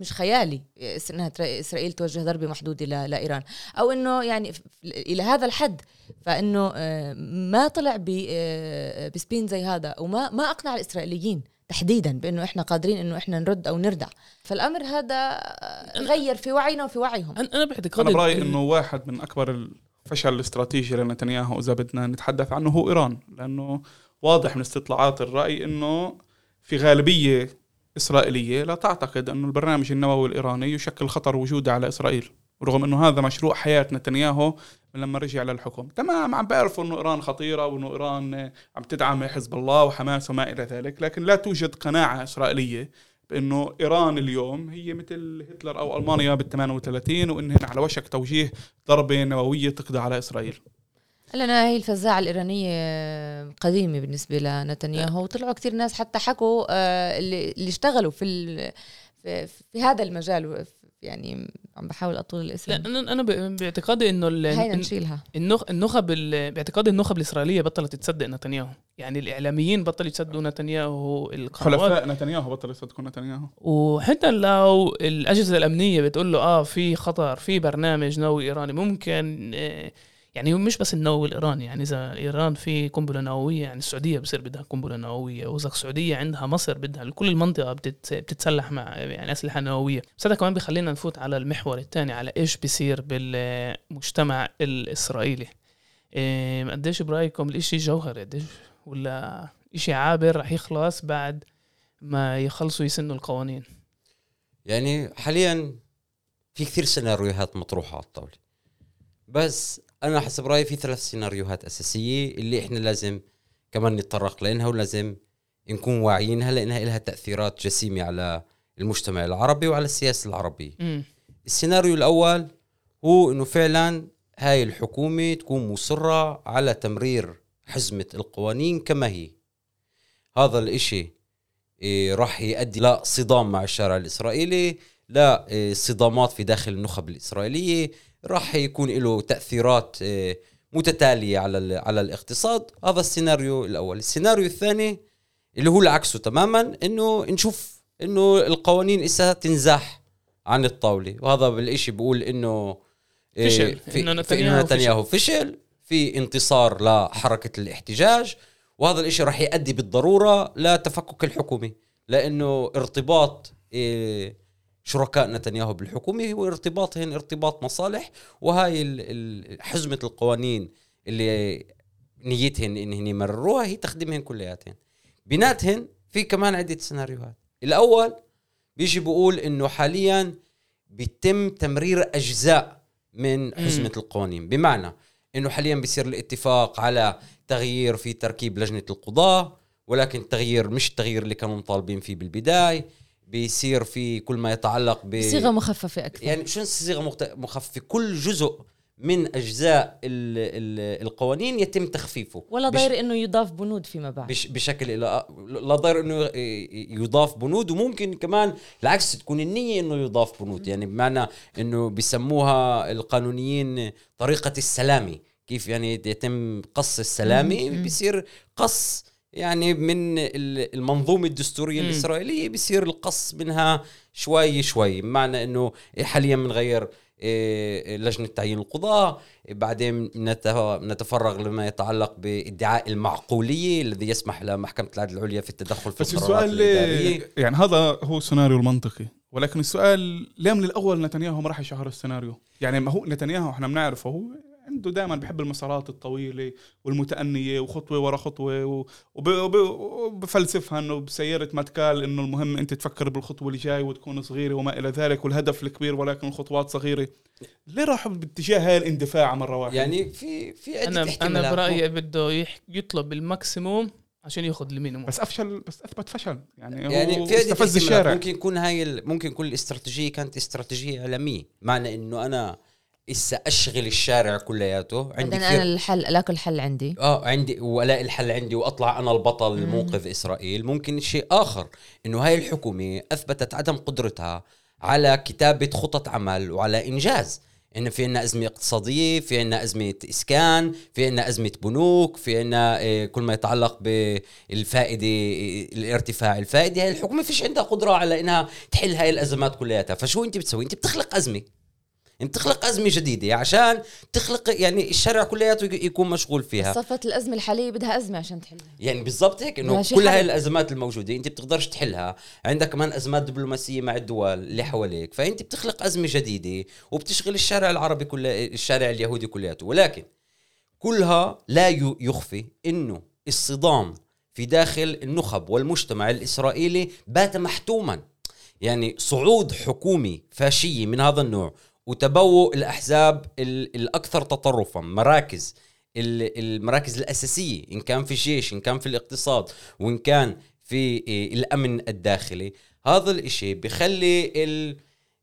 مش خيالي إنها إسرائيل توجه ضربة محدودة لإيران. أو إنه يعني إلى هذا الحد فإنه آه، ما طلع ب- آه، بسبين زي هذا وما ما أقنع الإسرائيليين تحديدا بإنه إحنا قادرين إنه إحنا نرد أو نردع. فالأمر هذا غير في وعينا وفي وعيهم. أنا باعتقادي أنا برأيي إنه واحد من أكبر الفشل الاستراتيجي لنتنياهو إذا بدنا نتحدث عنه هو إيران لأنه واضح من استطلاعات الرأي إنه في غالبية إسرائيلية لا تعتقد أنه البرنامج النووي الإيراني يشكل خطر وجودي على إسرائيل رغم إنه هذا مشروع حياة نتنياهو من لما رجع للحكم. تمام عم بيعرفوا إنه إيران خطيرة وإنه إيران عم تدعم حزب الله وحماس وما إلى ذلك لكن لا توجد قناعة إسرائيلية بأنه إيران اليوم هي مثل هتلر أو ألمانيا بال 38 وانهن على وشك توجيه ضربة نووية تقضي على إسرائيل. لنا هي الفزاعة الإيرانية قديمة بالنسبة لنتنياهو وطلعوا كتير ناس حتى حكوا آه، اللي اشتغلوا في, في هذا المجال يعني عم بحاول أطول لا الاسم أنا أنا ب- باعتقادي إنه إن- نشيلها. النخ النخب ال- باعتقادي النخب الإسرائيلية بطلت تصدق نتنياهو. يعني الإعلاميين بطلوا يصدقوا نتنياهو حلفاء نتنياهو بطل يصدقوا نتنياهو. وحتى لو الأجهزة الأمنية بتقول له آه في خطر في برنامج نووي إيراني ممكن آه يعني مش بس النووي الايراني يعني إذا إيران في قنبلة نووية يعني السعودية بصير بدها قنبلة نووية وإذا السعودية عندها مصر بدها كل المنطقة بتت بتتسلح مع يعني أسلحة نووية. بس هذا كمان بخلينا نفوت على المحور الثاني على إيش بيصير بالمجتمع الإسرائيلي. إيه قديش برأيكم الإشي جوهري؟ قديش ولا إشي عابر رح يخلص بعد ما يخلصوا يسنوا القوانين؟ يعني حاليا في كثير سيناريوهات مطروحة على الطاولة. بس أنا حسب رأيي في ثلاث سيناريوهات أساسية اللي إحنا لازم كمان نتطرق لإنها ولازم نكون واعيينها لإنها لها تأثيرات جسيمة على المجتمع العربي وعلى السياسة العربية. السيناريو الأول هو إنه فعلا هاي الحكومة تكون مصرة على تمرير حزمة القوانين كما هي. هذا الإشي إيه، راح يؤدي لصدام مع الشارع الإسرائيلي لا إيه، صدامات في داخل النخب الإسرائيلية راح يكون له تأثيرات إيه، متتالية على على الاقتصاد. هذا السيناريو الأول. السيناريو الثاني اللي هو العكسه تماما إنه نشوف إنه القوانين إسا تنزاح عن الطاولة. وهذا بالإشي بيقول إنه إيه، فشل. في إنه نتنياهو نتنياهو فشل. في انتصار لحركة الاحتجاج. وهذا الإشي راح يؤدي بالضرورة لتفكك الحكومة لأنه ارتباط إيه، شركاء نتنياهو بالحكومة هو ارتباطهن ارتباط مصالح وهاي حزمة القوانين اللي نيتهن انهن يمرروها هي تخدمهن كلياتهن. بيناتهن في كمان عدة سيناريوهات. الأول بيجي بيقول إنه حاليا بيتم تمرير أجزاء من حزمة القوانين. بمعنى إنه حاليا بيصير الاتفاق على تغيير في تركيب لجنة القضاه ولكن التغيير مش التغيير اللي كانوا مطالبين فيه بالبداية. بيصير في كل ما يتعلق ب بصيغه مخففة أكثر. يعني شو صيغة مخففة؟ كل جزء من أجزاء ال ال القوانين يتم تخفيفه. ولا بش- ضير إنه يضاف بنود فيما بعد. بش بشكل لا لا ضير إنه يضاف بنود وممكن كمان العكس تكون النية إنه يضاف بنود. يعني بمعنى إنه بيسموها القانونيين طريقة السلامي كيف يعني يتم قص السلامي بيصير قص يعني من ال- المنظومة الدستورية مم. الإسرائيلية بيصير القص منها شوي شوي بمعنى إنه حاليا بنغير إيه، لجنة تعيين القضاة بعدين نت- نتفرغ لما يتعلق بادعاء المعقولية الذي يسمح لمحكمة العدل العليا في التدخل في بس القرارات السؤال الإدارية يعني هذا هو السيناريو المنطقي ولكن السؤال ليه من الأول نتنياهو ما راح يشهر السيناريو يعني ما هو نتنياهو إحنا بنعرفه هو عنده دائما بحب المسارات الطويلة والمتأنية وخطوة ورا خطوة وبفلسفها إنه بسيارة متكال إنه المهم أنت تفكر بالخطوة اللي جاي وتكون صغيرة وما إلى ذلك والهدف الكبير ولكن الخطوات صغيرة. ليه راحوا باتجاه هاي الاندفاع مرة واحدة؟ يعني في في عدة أنا أنا برأيي بده يح- يطلب ال maximum عشان ياخذ ال minimum. بس افشل بس أثبت فشل. يعني, يعني هو في استفز. الشارع. ممكن يكون هاي ال- ممكن يكون الاستراتيجية كانت استراتيجية اعلاميه معنى إنه أنا إسا أشغل الشارع كلياته. عندي بعدين أنا الحل الاقي الحل عندي. آه عندي وألاقي الحل عندي وأطلع أنا البطل مم. لمنقذ إسرائيل. ممكن شيء آخر إنه هاي الحكومة أثبتت عدم قدرتها على كتابة خطط عمل وعلى إنجاز. إنه في عنا أزمة اقتصادية في عنا أزمة إسكان في عنا أزمة بنوك في عنا آه، كل ما يتعلق بالفائدة آه، الارتفاع الفائدة. هاي الحكومة فيش عندها قدرة على إنها تحل هاي الأزمات كلياتها. فشو أنت بتسوي؟ أنت بتخلق أزمة. انت تخلق أزمة جديدة عشان تخلق يعني الشارع كلياته يكون مشغول فيها. صفت الأزمة الحالية بدها أزمة عشان تحلها. يعني بالضبط هيك إنه كل هاي. الأزمات الموجودة أنت بتقدرش تحلها. عندك كمان أزمات دبلوماسية مع الدول اللي حواليك فأنت بتخلق أزمة جديدة وبتشغل الشارع العربي كله الشارع اليهودي كلياته. ولكن كلها لا يخفي إنه الصدام في داخل النخب والمجتمع الإسرائيلي بات محتوما. يعني صعود حكومي فاشية من هذا النوع وتبوء الأحزاب ال- الأكثر تطرفا مراكز ال- المراكز الأساسية إن كان في الجيش إن كان في الاقتصاد وإن كان في إيه، الأمن الداخلي. هذا الإشي بخلي ال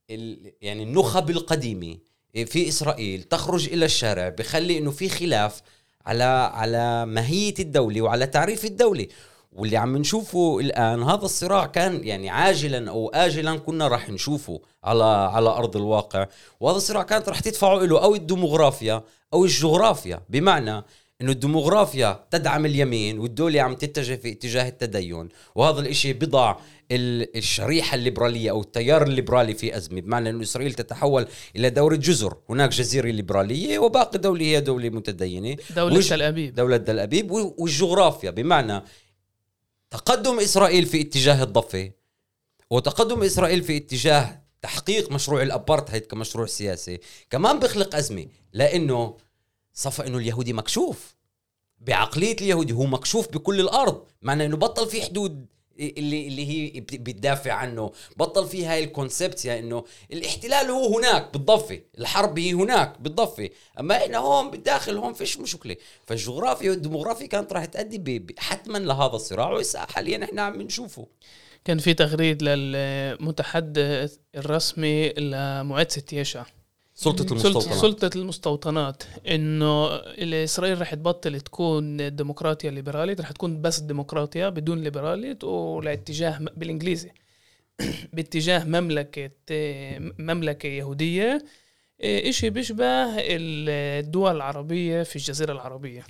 ال يعني النخب القديمة إيه، في إسرائيل تخرج إلى الشارع بخلي إنه في خلاف على على ماهية الدولة وعلى تعريف الدولة. واللي عم نشوفه الآن هذا الصراع كان يعني عاجلا أو اجلا كنا راح نشوفه على على أرض الواقع. وهذا الصراع كانت راح تدفعه له أو الديموغرافيا أو الجغرافيا. بمعنى إنه الديموغرافيا تدعم اليمين والدولة عم تتجه في اتجاه التدين. وهذا الإشي بضع ال- الشريحة الليبرالية أو التيار الليبرالي في أزمة. بمعنى إنه إسرائيل تتحول إلى دولة جزر. هناك جزيرة ليبرالية وباقي دولة هي دولة متدينة. دولة تل أبيب. دولة دل أبيب و- والجغرافيا. بمعنى تقدم إسرائيل في اتجاه الضفة وتقدم إسرائيل في اتجاه تحقيق مشروع الأبارتهايد كمشروع سياسي. كمان بيخلق أزمة لأنه صفى إنه اليهودي مكشوف. بعقلية اليهودي هو مكشوف بكل الأرض. معنى إنه بطل في حدود اللي اللي هي بت- بتدافع عنه. بطل في هاي الكونسبت يعني إنه الاحتلال هو هناك بالضفة. الحرب هي هناك بالضفة. أما إحنا هون بالداخل هون فيش مشكلة. فالجغرافيا والديموغرافيا كانت راح تؤدي حتما لهذا الصراع. وهسه حاليا إحنا عم نشوفه. كان في تغريد للمتحدث الرسمي لمعادة يشع سلطة المستوطنات. سلطة المستوطنات. إنه اسرائيل رح تبطل تكون ديمقراطيا ليبرالية رح تكون بس ديمقراطيا بدون ليبرالية ولاتجاه بالإنجليزي. باتجاه مملكة مملكة يهودية إشي بيشبه الدول العربية في الجزيرة العربية.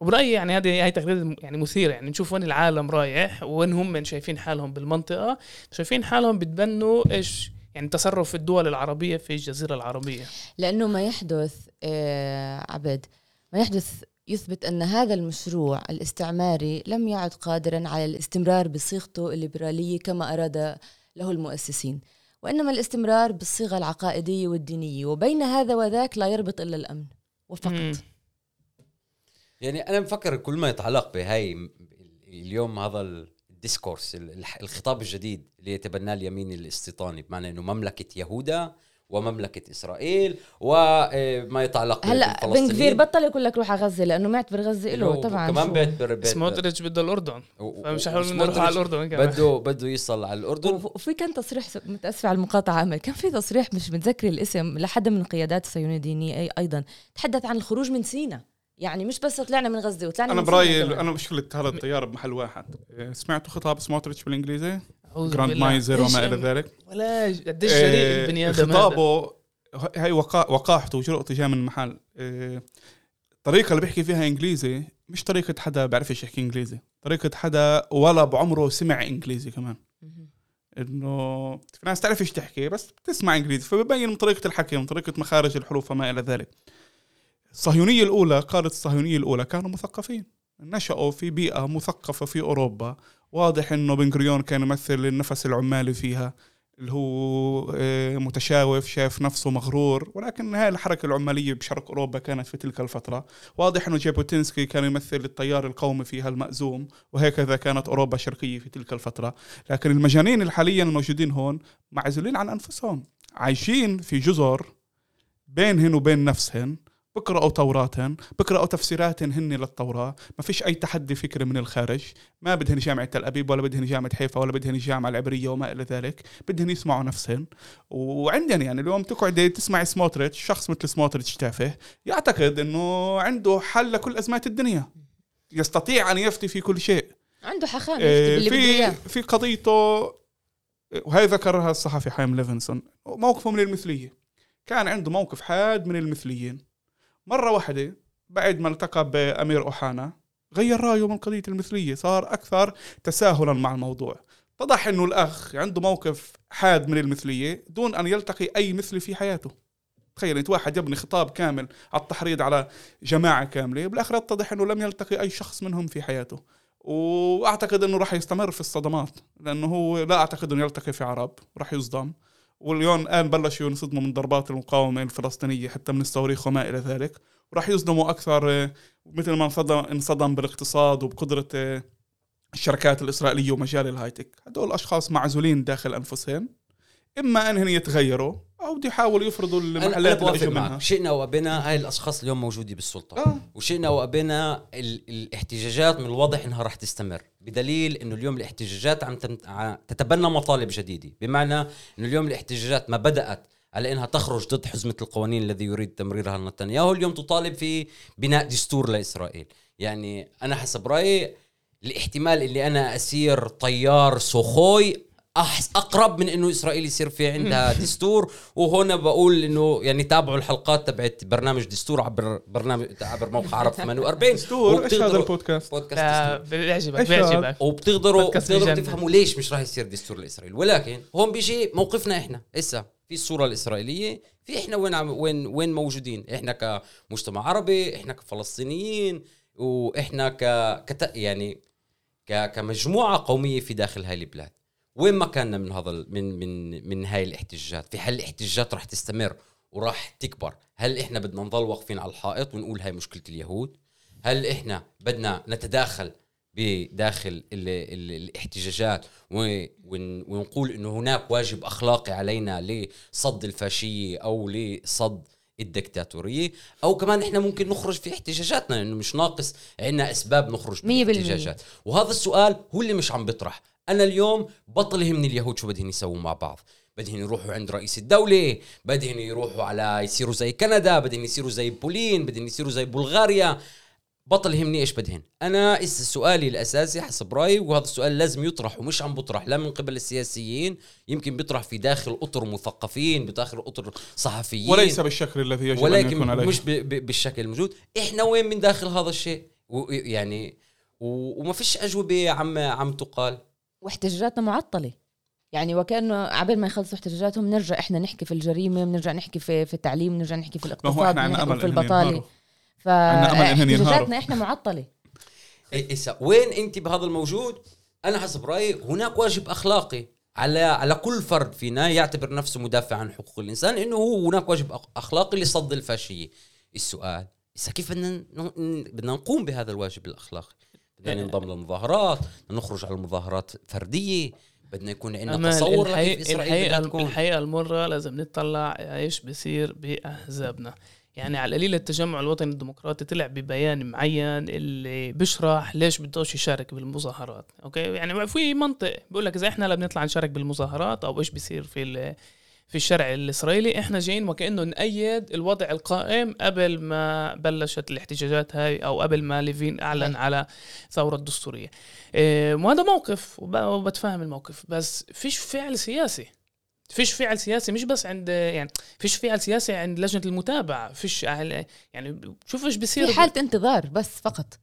وبرأيي يعني هذه هي تغريدة يعني مثيرة. يعني نشوف وين العالم رايح وين هم شايفين حالهم بالمنطقة. شايفين حالهم بتبنوا إيش؟ يعني تصرف الدول العربية في الجزيرة العربية. لأنه ما يحدث آه عبد ما يحدث يثبت أن هذا المشروع الاستعماري لم يعد قادرا على الاستمرار بصيغته الليبرالية كما أراد له المؤسسين. وإنما الاستمرار بالصيغة العقائدية والدينية. وبين هذا وذاك لا يربط إلا الأمن. وفقط. مم. يعني أنا مفكر كل ما يتعلق بهاي اليوم هذا ال discourse الخطاب الجديد اللي يتبناه اليمين الاستيطاني بمعنى إنه مملكة يهودا ومملكة إسرائيل وما يتعلق هلا بن. غفير بطل يقول لك روح على غزة لأنه معتبر غزة له طبعا كمان. بيعتبر سموتريتش بده الأردن و- فمش حلو نروح وسموتريتش على الأردن كمان بده بده يصل على الأردن وف- وفي كان تصريح متأسفة على المقاطعة أمل كان في تصريح مش متذكر الاسم لحد من القيادات الصهيونية الدينية أي- أيضا تحدث عن الخروج من سينا يعني مش بس طلعنا من غزة وطلعنا أنا من برأيي. أنا مشكله هذا التيار بمحل واحد. إيه، سمعتوا خطاب سموتريتش بالإنجليزي؟ grandmother وما إلى ذلك. ولا قديش جريء إيه، البني هذا؟ خطابه هاي وقا- وقاحته وجرأته جاي من محل إيه، الطريقة اللي بيحكي فيها إنجليزي مش طريقة حدا بيعرفش يحكي إنجليزي. طريقة حدا ولا بعمره سمع إنجليزي كمان. إنه في ناس تعرفش تحكي بس بتسمع إنجليزي فببين من طريقة الحكي من طريقة مخارج الحروف وما إلى ذلك. الصهيونية الأولى قادة الصهيونية الأولى كانوا مثقفين. نشأوا في بيئة مثقفة في أوروبا. واضح إنه بن غوريون كان يمثل النفس العمالي فيها اللي هو آه، متشاوف شايف نفسه مغرور. ولكن هاي الحركة العمالية بشرق أوروبا كانت في تلك الفترة. واضح أنه جيبوتينسكي كان يمثل التيار القومي فيها المأزوم وهكذا كانت أوروبا الشرقية في تلك الفترة. لكن المجانين الحاليا الموجودين هون معزولين عن أنفسهم عايشين في جزر بينهن وبين نفسهن. بقرأوا توراتهن بقرأوا تفسيراتهن هن للتوراة. ما فيش أي تحدي فكري من الخارج. ما بدهن جامعة تل أبيب ولا بدهن جامعة حيفا ولا بدهن الجامعة العبرية وما إلى ذلك. بدهن يسمعوا نفسهن. وعندنا يعني اليوم تقعد تسمع سموتريتش شخص مثل سموتريتش تافه يعتقد أنه عنده حل لكل أزمات الدنيا. يستطيع أن يفتي في كل شيء. عنده حخام آه، بده في في قضيته وهي ذكرها الصحفي حايم ليفنسون موقفه من المثلية. كان عنده موقف حاد من المثليين. مرة واحدة بعد ما التقى بأمير أوحانا غير رأيه من قضية المثلية صار أكثر تساهلا مع الموضوع. اتضح إنه الأخ عنده موقف حاد من المثلية دون أن يلتقي أي مثلي في حياته. تخيل إنت واحد يبني خطاب كامل على التحريض على جماعة كاملة بالاخر اتضح إنه لم يلتقي أي شخص منهم في حياته. وأعتقد إنه راح يستمر في الصدمات لأنه هو لا أعتقد إنه يلتقي في عرب راح يصدم. واليوم الآن بلشوا ينصدموا من ضربات المقاومة الفلسطينية حتى من الصواريخ وما إلى ذلك. وراح يصدموا أكثر آه، مثل ما انصدم انصدم بالاقتصاد وبقدرة آه، الشركات الإسرائيلية ومجال الهايتك. هدول أشخاص معزولين داخل أنفسهم. إما انهم يتغيروا أو بده يحاولوا يفرضوا المحلات اللي إجوا منها. شئنا وأبينا هاي الأشخاص اليوم موجودة بالسلطة. آه. وشئنا وأبينا ال- الاحتجاجات من الواضح إنها راح تستمر. بدليل إنه اليوم الاحتجاجات عم تتبنى مطالب جديدة. بمعنى إنه اليوم الاحتجاجات ما بدأت على إنها تخرج ضد حزمة القوانين الذي يريد تمريرها نتنياهو اليوم تطالب في بناء دستور لإسرائيل. يعني أنا حسب رأيي الاحتمال اللي أنا أسير طيار سوخوي أحس أقرب من إنه إسرائيل يصير في عندها دستور. وهنا بقول إنه يعني تابعوا الحلقات تبعت برنامج دستور عبر برنامج عبر موقع عرب 48 دستور. إيش هذا البودكاست؟ بودكاست بيعجبك؟ بيعجبك. وبتقدروا بتقدروا. تفهموا ليش مش راح يصير دستور لإسرائيل. ولكن هون بيجي موقفنا إحنا. هسه في الصورة الإسرائيلية في إحنا وين عم وين وين موجودين. إحنا كمجتمع عربي إحنا كفلسطينيين وإحنا ك كت يعني ك كمجموعة قومية في داخل هاي البلاد. وين مكاننا من هذا من من من هاي الاحتجاجات؟ في حال الاحتجاجات راح تستمر وراح تكبر. هل إحنا بدنا نضل واقفين على الحائط ونقول هاي مشكلة اليهود؟ هل إحنا بدنا نتداخل بداخل ال ال الاحتجاجات ونقول إنه هناك واجب أخلاقي علينا لصد الفاشية أو لصد الدكتاتورية؟ أو كمان إحنا ممكن نخرج في احتجاجاتنا لأنه مش ناقص عندنا أسباب نخرج مية بالمية. باحتجاجات وهذا السؤال هو اللي مش عم بيطرح. أنا اليوم بطل يهمني اليهود شو بدهم يسووا مع بعض. بدهم يروحوا عند رئيس الدولة بدهم يروحوا على يصيروا زي كندا بدهم يصيروا زي بولين بدهم يصيروا زي بلغاريا. بطل يهمني إيش بدهن؟ أنا سؤالي الأساسي حسب رأيي وهذا السؤال لازم يطرح ومش عم بطرح لا من قبل السياسيين يمكن بيطرح في داخل أطر مثقفين بداخل أطر صحفيين. وليس بالشكل الذي يجب ولكن يكون عليه. مش ب- ب- بالشكل الموجود. إحنا وين من داخل هذا الشيء؟ و- يعني و- وما فيش أجوبة عم عم تقال. واحتجاجاتنا معطلة. يعني وكأنه عبال ما يخلصوا احتجاجاتهم بنرجع إحنا نحكي في الجريمة بنرجع نحكي في في التعليم بنرجع نحكي في الاقتصاد بنحكي في البطالة. ينهاروا. فاحتجاجاتنا إحنا معطلة. إيه- إسا وين أنت بهذا الموجود؟ أنا حسب رأيي هناك واجب أخلاقي على على كل فرد فينا يعتبر نفسه مدافع عن حقوق الإنسان إنه هو هناك واجب أخلاقي لصد الفاشية. السؤال إسا كيف بدنا بدنا نقوم بهذا الواجب الأخلاقي؟ بدنا ننضم للمظاهرات بدنا نخرج على المظاهرات فردية بدنا يكون عندنا تصور الحقيقة, الحقيقة, تكون الحقيقة المرة لازم نطلع إيش بصير بأحزابنا. يعني على القليل التجمع الوطني الديمقراطي طلع ببيان معين اللي بيشرح ليش بدوش يشارك بالمظاهرات أوكي؟ يعني في منطق بيقول لك إذا إحنا لا بنطلع نشارك بالمظاهرات أو إيش بيصير في في الشرع الإسرائيلي إحنا جايين وكأنه نأيد الوضع القائم قبل ما بلشت الاحتجاجات هاي أو قبل ما ليفين أعلن على ثورة دستوريه إيه، وهذا موقف وب- وبتفهم الموقف. بس فيش فعل سياسي. فيش فعل سياسي مش بس عند يعني فيش فعل سياسي عند لجنة المتابعة. فيش يعني شوف إيش بيصير في حالة انتظار بس فقط.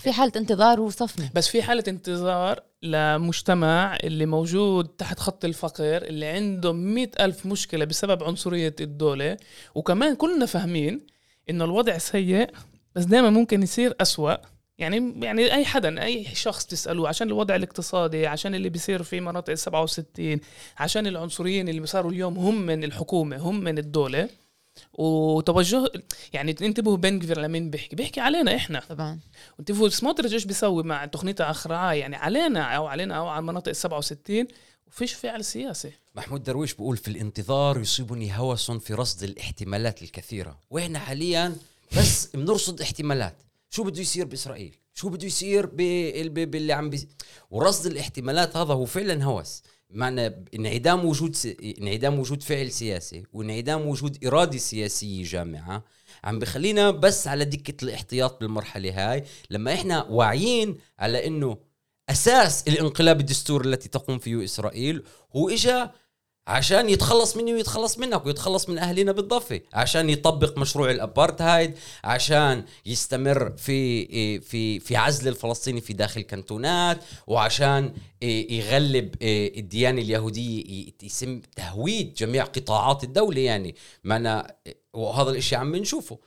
في حالة انتظار وصفنه بس في حالة انتظار لمجتمع اللي موجود تحت خط الفقر اللي عنده مئة ألف مشكلة بسبب عنصرية الدولة. وكمان كلنا فاهمين إنه الوضع سيء بس دائما ممكن يصير أسوأ. يعني يعني أي حدا أي شخص تساله عشان الوضع الاقتصادي عشان اللي بيصير في مناطق ال 67 عشان العنصريين اللي صاروا اليوم هم من الحكومة هم من الدولة. وتوجه يعني انتبهوا بن كفير لمين بيحكي بيحكي علينا إحنا. طبعا. وانتبهوا سموتريتش إيش بيسوي مع تقنيته اخرعاء يعني علينا أو علينا أو على المناطق ال 67 وفيش فعل سياسي. محمود درويش بيقول في الانتظار يصيبني هوس في رصد الاحتمالات الكثيرة. وإحنا حاليا بس بنرصد احتمالات. شو بده يصير بإسرائيل؟ شو بده يصير باللي عم بي... ورصد الاحتمالات هذا هو فعلا هوس. معنى انعدام وجود س... انعدام وجود فعل سياسي وانعدام وجود إرادة سياسية جامعة عم بخلينا بس على دكة الاحتياط بالمرحلة هاي لما إحنا واعيين على إنه أساس الانقلاب الدستوري التي تقوم فيه إسرائيل هو اجى عشان يتخلص مني ويتخلص منك ويتخلص من أهلنا بالضفة. عشان يطبق مشروع الأبارتهايد عشان يستمر في في في عزل الفلسطيني في داخل كانتونات وعشان يغلب الديانة اليهودية يتم تهويد جميع قطاعات الدولة يعني. معنا وهذا الإشي عم بنشوفه.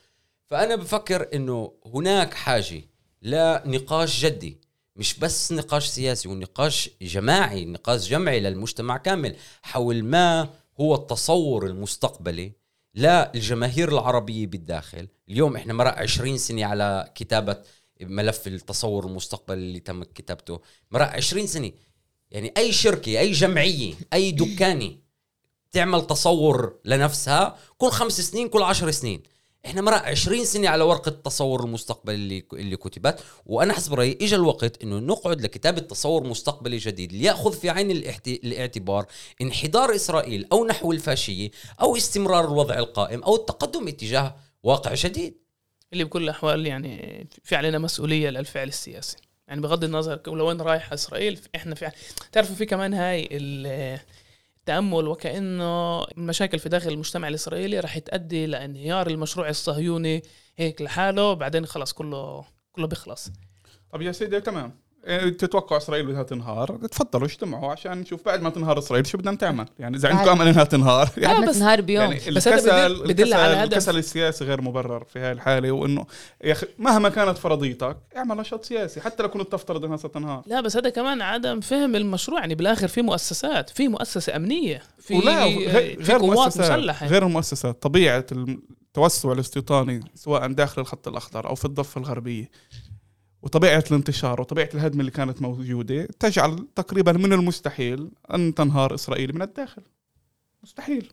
فأنا بفكر إنه هناك حاجة لنقاش جدي. مش بس نقاش سياسي ونقاش جماعي نقاش جمعي للمجتمع كامل. حول ما هو التصور المستقبلي للجماهير العربية بالداخل. اليوم إحنا مرق 20 سنة على كتابة ملف التصور المستقبلي اللي تم كتابته. مرق 20 سنة. يعني أي شركة أي جمعية أي دكانة تعمل تصور لنفسها كل خمس سنين كل عشر سنين. إحنا مرق 20 سنة على ورقه التصور المستقبلي اللي اللي كتبت وأنا حسب رأيي اجى الوقت إنه نقعد لكتابة تصور مستقبلي جديد ليأخذ في عين. الاعتبار انحدار إسرائيل أو نحو الفاشية أو استمرار الوضع القائم أو التقدم اتجاه واقع جديد اللي بكل الأحوال يعني في علينا مسؤولية للفعل السياسي يعني بغض النظر لوين رايح إسرائيل إحنا في تعرفوا في كمان هاي التأمل وكأنه المشاكل في داخل المجتمع الإسرائيلي راح تؤدي لانهيار المشروع الصهيوني هيك لحاله بعدين خلص كله كله بيخلص. طب يا سيدي تمام. تتوقع إسرائيل بدها تنهار؟ تفضلوا اجتمعوا عشان نشوف بعد ما تنهار إسرائيل شو بدنا تعمل يعني إذا عندكم أمل إنها تنهار ما بس- تنهار بيوم. يعني بس هذا الكسل بدل- على هدف. الكسل السياسي غير مبرر في هاي الحالة وإنه يا أخي مهما كانت فرضيتك اعمل نشاط سياسي حتى لو كنت تفترض إنها ستنهار. لا بس هذا كمان عدم فهم المشروع. يعني بالآخر في مؤسسات في مؤسسة أمنية في ولا غير, في قوات مؤسسات مسلحة. غير المؤسسات طبيعة التوسع الاستيطاني سواء داخل الخط الأخضر أو في الضفة الغربية. وطبيعة الانتشار وطبيعة الهدم اللي كانت موجودة تجعل تقريبا من المستحيل أن تنهار إسرائيل من الداخل. مستحيل.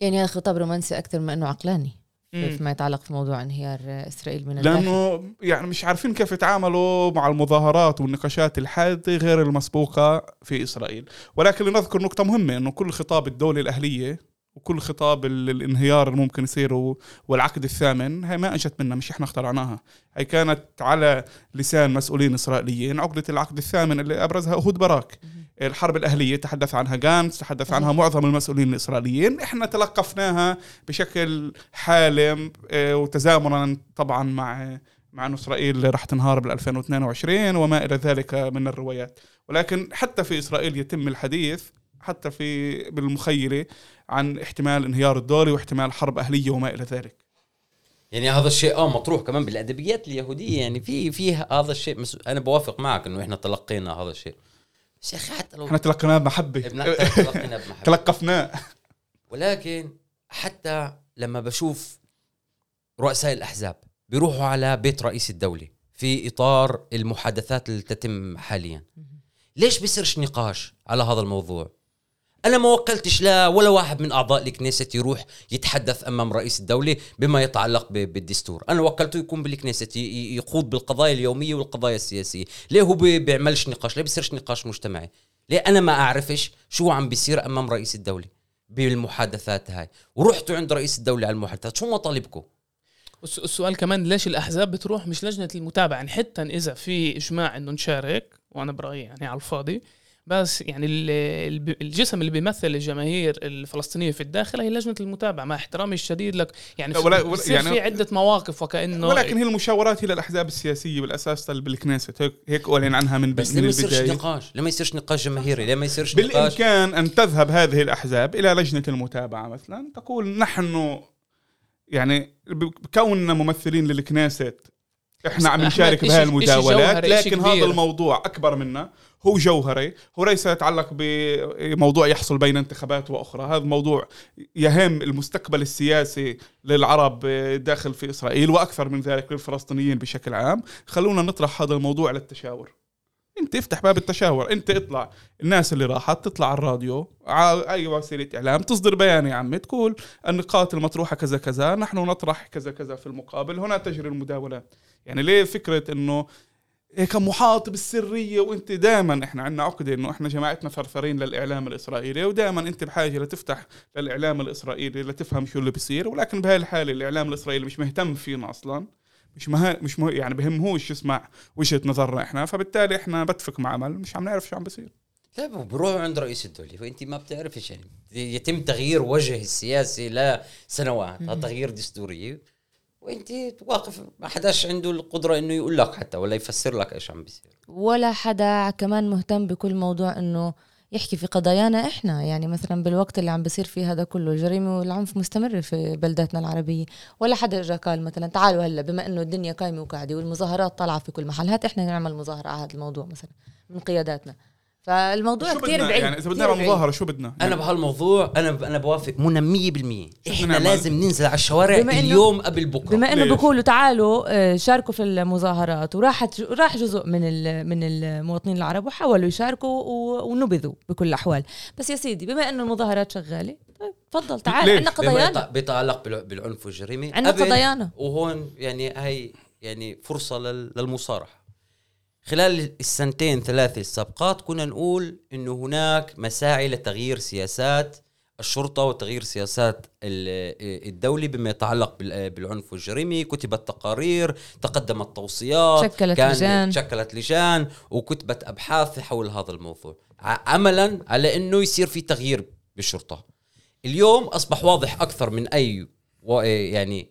يعني هذا خطاب رومانسي أكثر من إنه عقلاني. فيما يتعلق في موضوع انهيار إسرائيل من الداخل. لأنه يعني مش عارفين كيف يتعاملوا مع المظاهرات والنقاشات الحادة غير المسبوقة في إسرائيل. ولكن لنذكر نقطة مهمة إنه كل خطاب الدولة الأهلية وكل خطاب ال- الانهيار اللي ممكن يصير والعقد الثامن هي ما أجت منا مش إحنا اخترعناها. هي كانت على لسان مسؤولين إسرائيليين. عقدة العقد الثامن اللي أبرزها أهود باراك الحرب الأهلية تحدث عنها جانس تحدث عنها معظم المسؤولين الإسرائيليين. إحنا تلقفناها بشكل حالم آه، وتزامنا طبعا مع مع انه إسرائيل راح تنهار بال 2022 وما إلى ذلك من الروايات. ولكن حتى في إسرائيل يتم الحديث حتى في بالمخيلة عن احتمال انهيار الدولة واحتمال حرب أهلية وما إلى ذلك. يعني هذا الشيء آه مطروح كمان بالأدبيات اليهودية. يعني في في هذا الشيء مس... أنا بوافق معك إنه إحنا تلقينا هذا الشيء. بس يا أخي حتى لو إحنا تلقيناه بمحبة. ابن تلقينا بمحبة. تلقفناه. ولكن حتى لما بشوف رؤساء الأحزاب بيروحوا على بيت رئيس الدولة في إطار المحادثات اللي تتم حاليا. ليش بيصيرش نقاش على هذا الموضوع؟ أنا ما وكلتش لا ولا واحد من أعضاء الكنيست يروح يتحدث أمام رئيس الدولة بما يتعلق بالدستور. أنا وكلته يكون بالكنيست ي- ي- يخوض بالقضايا اليومية والقضايا السياسية. ليه هو بي- بيعملش نقاش ليه بيصيرش نقاش مجتمعي. ليه أنا ما أعرفش شو عم بيصير أمام رئيس الدولة بالمحادثات هاي. ورحتوا عند رئيس الدولة على المحادثات شو مطالبكم؟ الس- السؤال كمان ليش الأحزاب بتروح مش لجنة المتابعة؟ يعني حتى إذا في إجماع إنه نشارك وأنا برأيي يعني على الفاضي بس يعني ال- ال- الجسم اللي بيمثل الجماهير الفلسطينية في الداخل هي لجنة المتابعة مع احترامي الشديد لك. يعني لا، ولا- ولا- يعني- في عدة مواقف وكأنه ولكن هي المشاورات هي للأحزاب السياسية بالأساس بالكنيست هيك هيك أعلن عنها من بس من ليه ما يصيرش نقاش ليه ما يصيرش نقاش جماهيري ليه ما يصيرش نقاش بالإمكان أن تذهب هذه الأحزاب إلى لجنة المتابعة مثلا. تقول نحن يعني بكوننا ممثلين للكنيست إحنا عم نشارك بهاي المداولات لكن هذا. الموضوع أكبر منا. هو جوهري هو ليس يتعلق بموضوع يحصل بين انتخابات وأخرى. هذا موضوع يهم المستقبل السياسي للعرب داخل في إسرائيل وأكثر من ذلك للفلسطينيين بشكل عام. خلونا نطرح هذا الموضوع للتشاور. انت افتح باب التشاور انت اطلع. الناس اللي راحت تطلع على الراديو على أي وسيلة إعلام تصدر بيان يا عمي تقول النقاط المطروحة كذا كذا نحن نطرح كذا كذا في المقابل هنا تجري المداولات يعني ليه فكرة إنه هيك محاط بالسرية؟ وإنت دائما إحنا عندنا عقدة إنه إحنا جماعتنا ثرثرين للإعلام الإسرائيلي ودائما إنت بحاجة لتفتح للإعلام الإسرائيلي لتفهم شو اللي بيصير. ولكن بهاي الحالة الإعلام الإسرائيلي مش مهتم فينا أصلا. مش مه... مش مه... يعني بهمهوش يسمع وجهه نظرنا إحنا فبالتالي إحنا بتفك مع عمل مش عم نعرف شو عم بيصير لا بروحوا عند رئيس الدولة فأنت ما بتعرفش يعني. يتم تغيير وجه السياسي لسنوات هذا تغيير دستوري وأنت واقف ما حداش عنده القدرة إنه يقول لك حتى ولا يفسر لك إيش عم بيصير. ولا حدا كمان مهتم بكل موضوع إنه يحكي في قضايانا إحنا. يعني مثلا بالوقت اللي عم بصير فيه هذا كله الجريمه والعنف مستمره في بلداتنا العربية. ولا حدا اجى قال مثلا تعالوا هلأ بما إنه الدنيا قايمة وقاعدة والمظاهرات طالعة في كل محل هات إحنا نعمل مظاهرة على هذا الموضوع مثلا من قياداتنا. فالموضوع شو كثير بدنا؟ بعيد يعني إذا بدنا. مظاهرة شو بدنا؟ أنا بهالموضوع أنا أنا بوافق منى 100% إحنا؟ لازم ننزل على الشوارع اليوم قبل بكرة. بما إنه؟ بيقولوا تعالوا آه، شاركوا في المظاهرات وراحت راح جزء من ال- من المواطنين العرب وحاولوا يشاركوا و- ونبذوا بكل الاحوال بس يا سيدي بما إنه المظاهرات شغالة طيب تفضل تعال؟ عندنا قضايانا. يت- بيتعلق بالع- بالعنف والجريمه عندنا قضايانا. وهون يعني هاي يعني فرصة لل- للمصارحة. خلال السنتين ثلاثة السابقات كنا نقول إنه هناك مساعي لتغيير سياسات الشرطة وتغيير سياسات ال- الدولة بما يتعلق بال- بالعنف والجريمة كتبت تقارير تقدمت توصيات شكلت كان لجان. شكلت لجان وكتبت أبحاث حول هذا الموضوع. عملا على أنه يصير في تغيير بالشرطة. اليوم أصبح واضح أكثر من أي و- يعني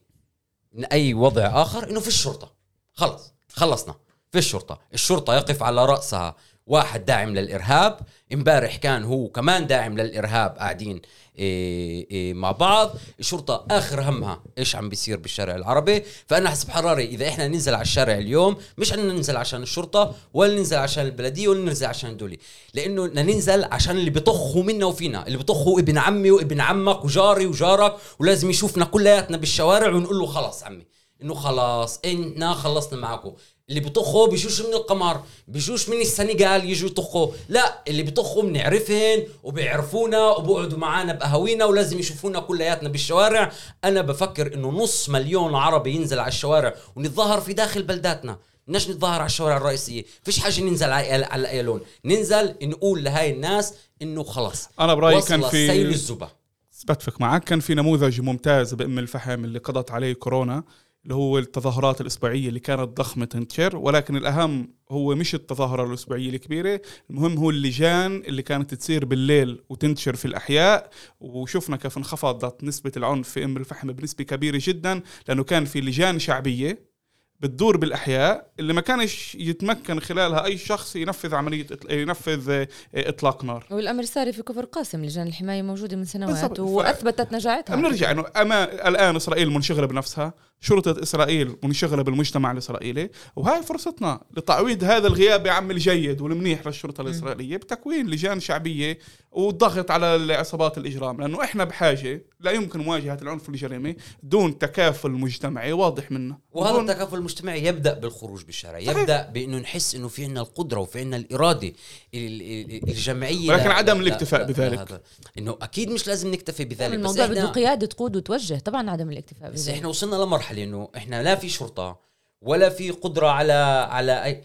من أي وضع آخر أنه في الشرطة. خلص خلصنا. في الشرطة. الشرطة يقف على رأسها واحد داعم للإرهاب. امبارح كان هو كمان داعم للإرهاب قاعدين إيه إيه مع بعض. الشرطة آخر همها إيش عم بيصير بالشارع العربي. فأنا حسب حراري إذا إحنا ننزل على الشارع اليوم مش أننا ننزل عشان الشرطة ولا ننزل عشان البلدية ولا ننزل عشان الدولة لأنه بدنا ننزل عشان اللي بيطخوا منا وفينا. اللي بيطخوا ابن عمي وابن عمك وجاري وجارك ولازم يشوفنا كلياتنا بالشوارع ونقول له خلاص عمي. إنه خلاص إحنا خلصنا معكم اللي بيطخوا بيجوش من القمر بيجوش من السنغال يجوا يطخوا لا اللي بيطخوا بنعرفهن وبيعرفونا وبقعدوا معانا بقهاوينا ولازم يشوفونا كلياتنا بالشوارع. أنا بفكر إنه نص مليون عربي ينزل على الشوارع ونتظاهر في داخل بلداتنا. بدناش نتظاهر على الشوارع الرئيسية؟ فيش حاجة ننزل على على الأيالون. ننزل نقول لهاي الناس إنه خلص أنا برأيي كان في سيل الزبا. بتفق معك كان في نموذج ممتاز بأم الفحم اللي قضت عليه كورونا. اللي هو التظاهرات الإسبوعية اللي كانت ضخمة تنتشر ولكن الأهم هو مش التظاهرة الأسبوعية الكبيرة المهم هو اللجان اللي كانت تصير بالليل وتنتشر في الأحياء وشفنا كيف انخفضت نسبة العنف في أم الفحم بنسبة كبيرة جدا لأنه كان في لجان شعبية بتدور بالأحياء اللي ما كانش يتمكن خلالها أي شخص ينفذ عملية ينفذ آه، إطلاق نار. والأمر ساري في كفر قاسم لجان الحماية موجودة من سنوات وأثبتت نجاعتها. بنرجع إنه أما الآن إسرائيل منشغلة بنفسها شرطة إسرائيل منشغلة بالمجتمع الإسرائيلي وهاي فرصتنا لتعويض هذا الغياب يا عم الجيد والمنيح للشرطة الإسرائيلية بتكوين لجان شعبية والضغط على العصابات الإجرام لأنه إحنا بحاجة لا يمكن مواجهة العنف والجريمه دون تكافل مجتمعي واضح منه وهذا بدون- التكافل المجتمعي يبدأ بالخروج بالشارع يبدأ بإنه نحس إنه في عندنا القدرة وفي عندنا الإرادة ال- ال- الجمعية ولكن لا- عدم لا- الاكتفاء لا- بذلك. هذا. إنه أكيد مش لازم نكتفي بذلك بس الموضوع بده قيادة تقود وتوجه طبعا عدم الاكتفاء بس بذلك إحنا وصلنا لمرحله إنه إحنا لا في شرطة ولا في قدرة على على اي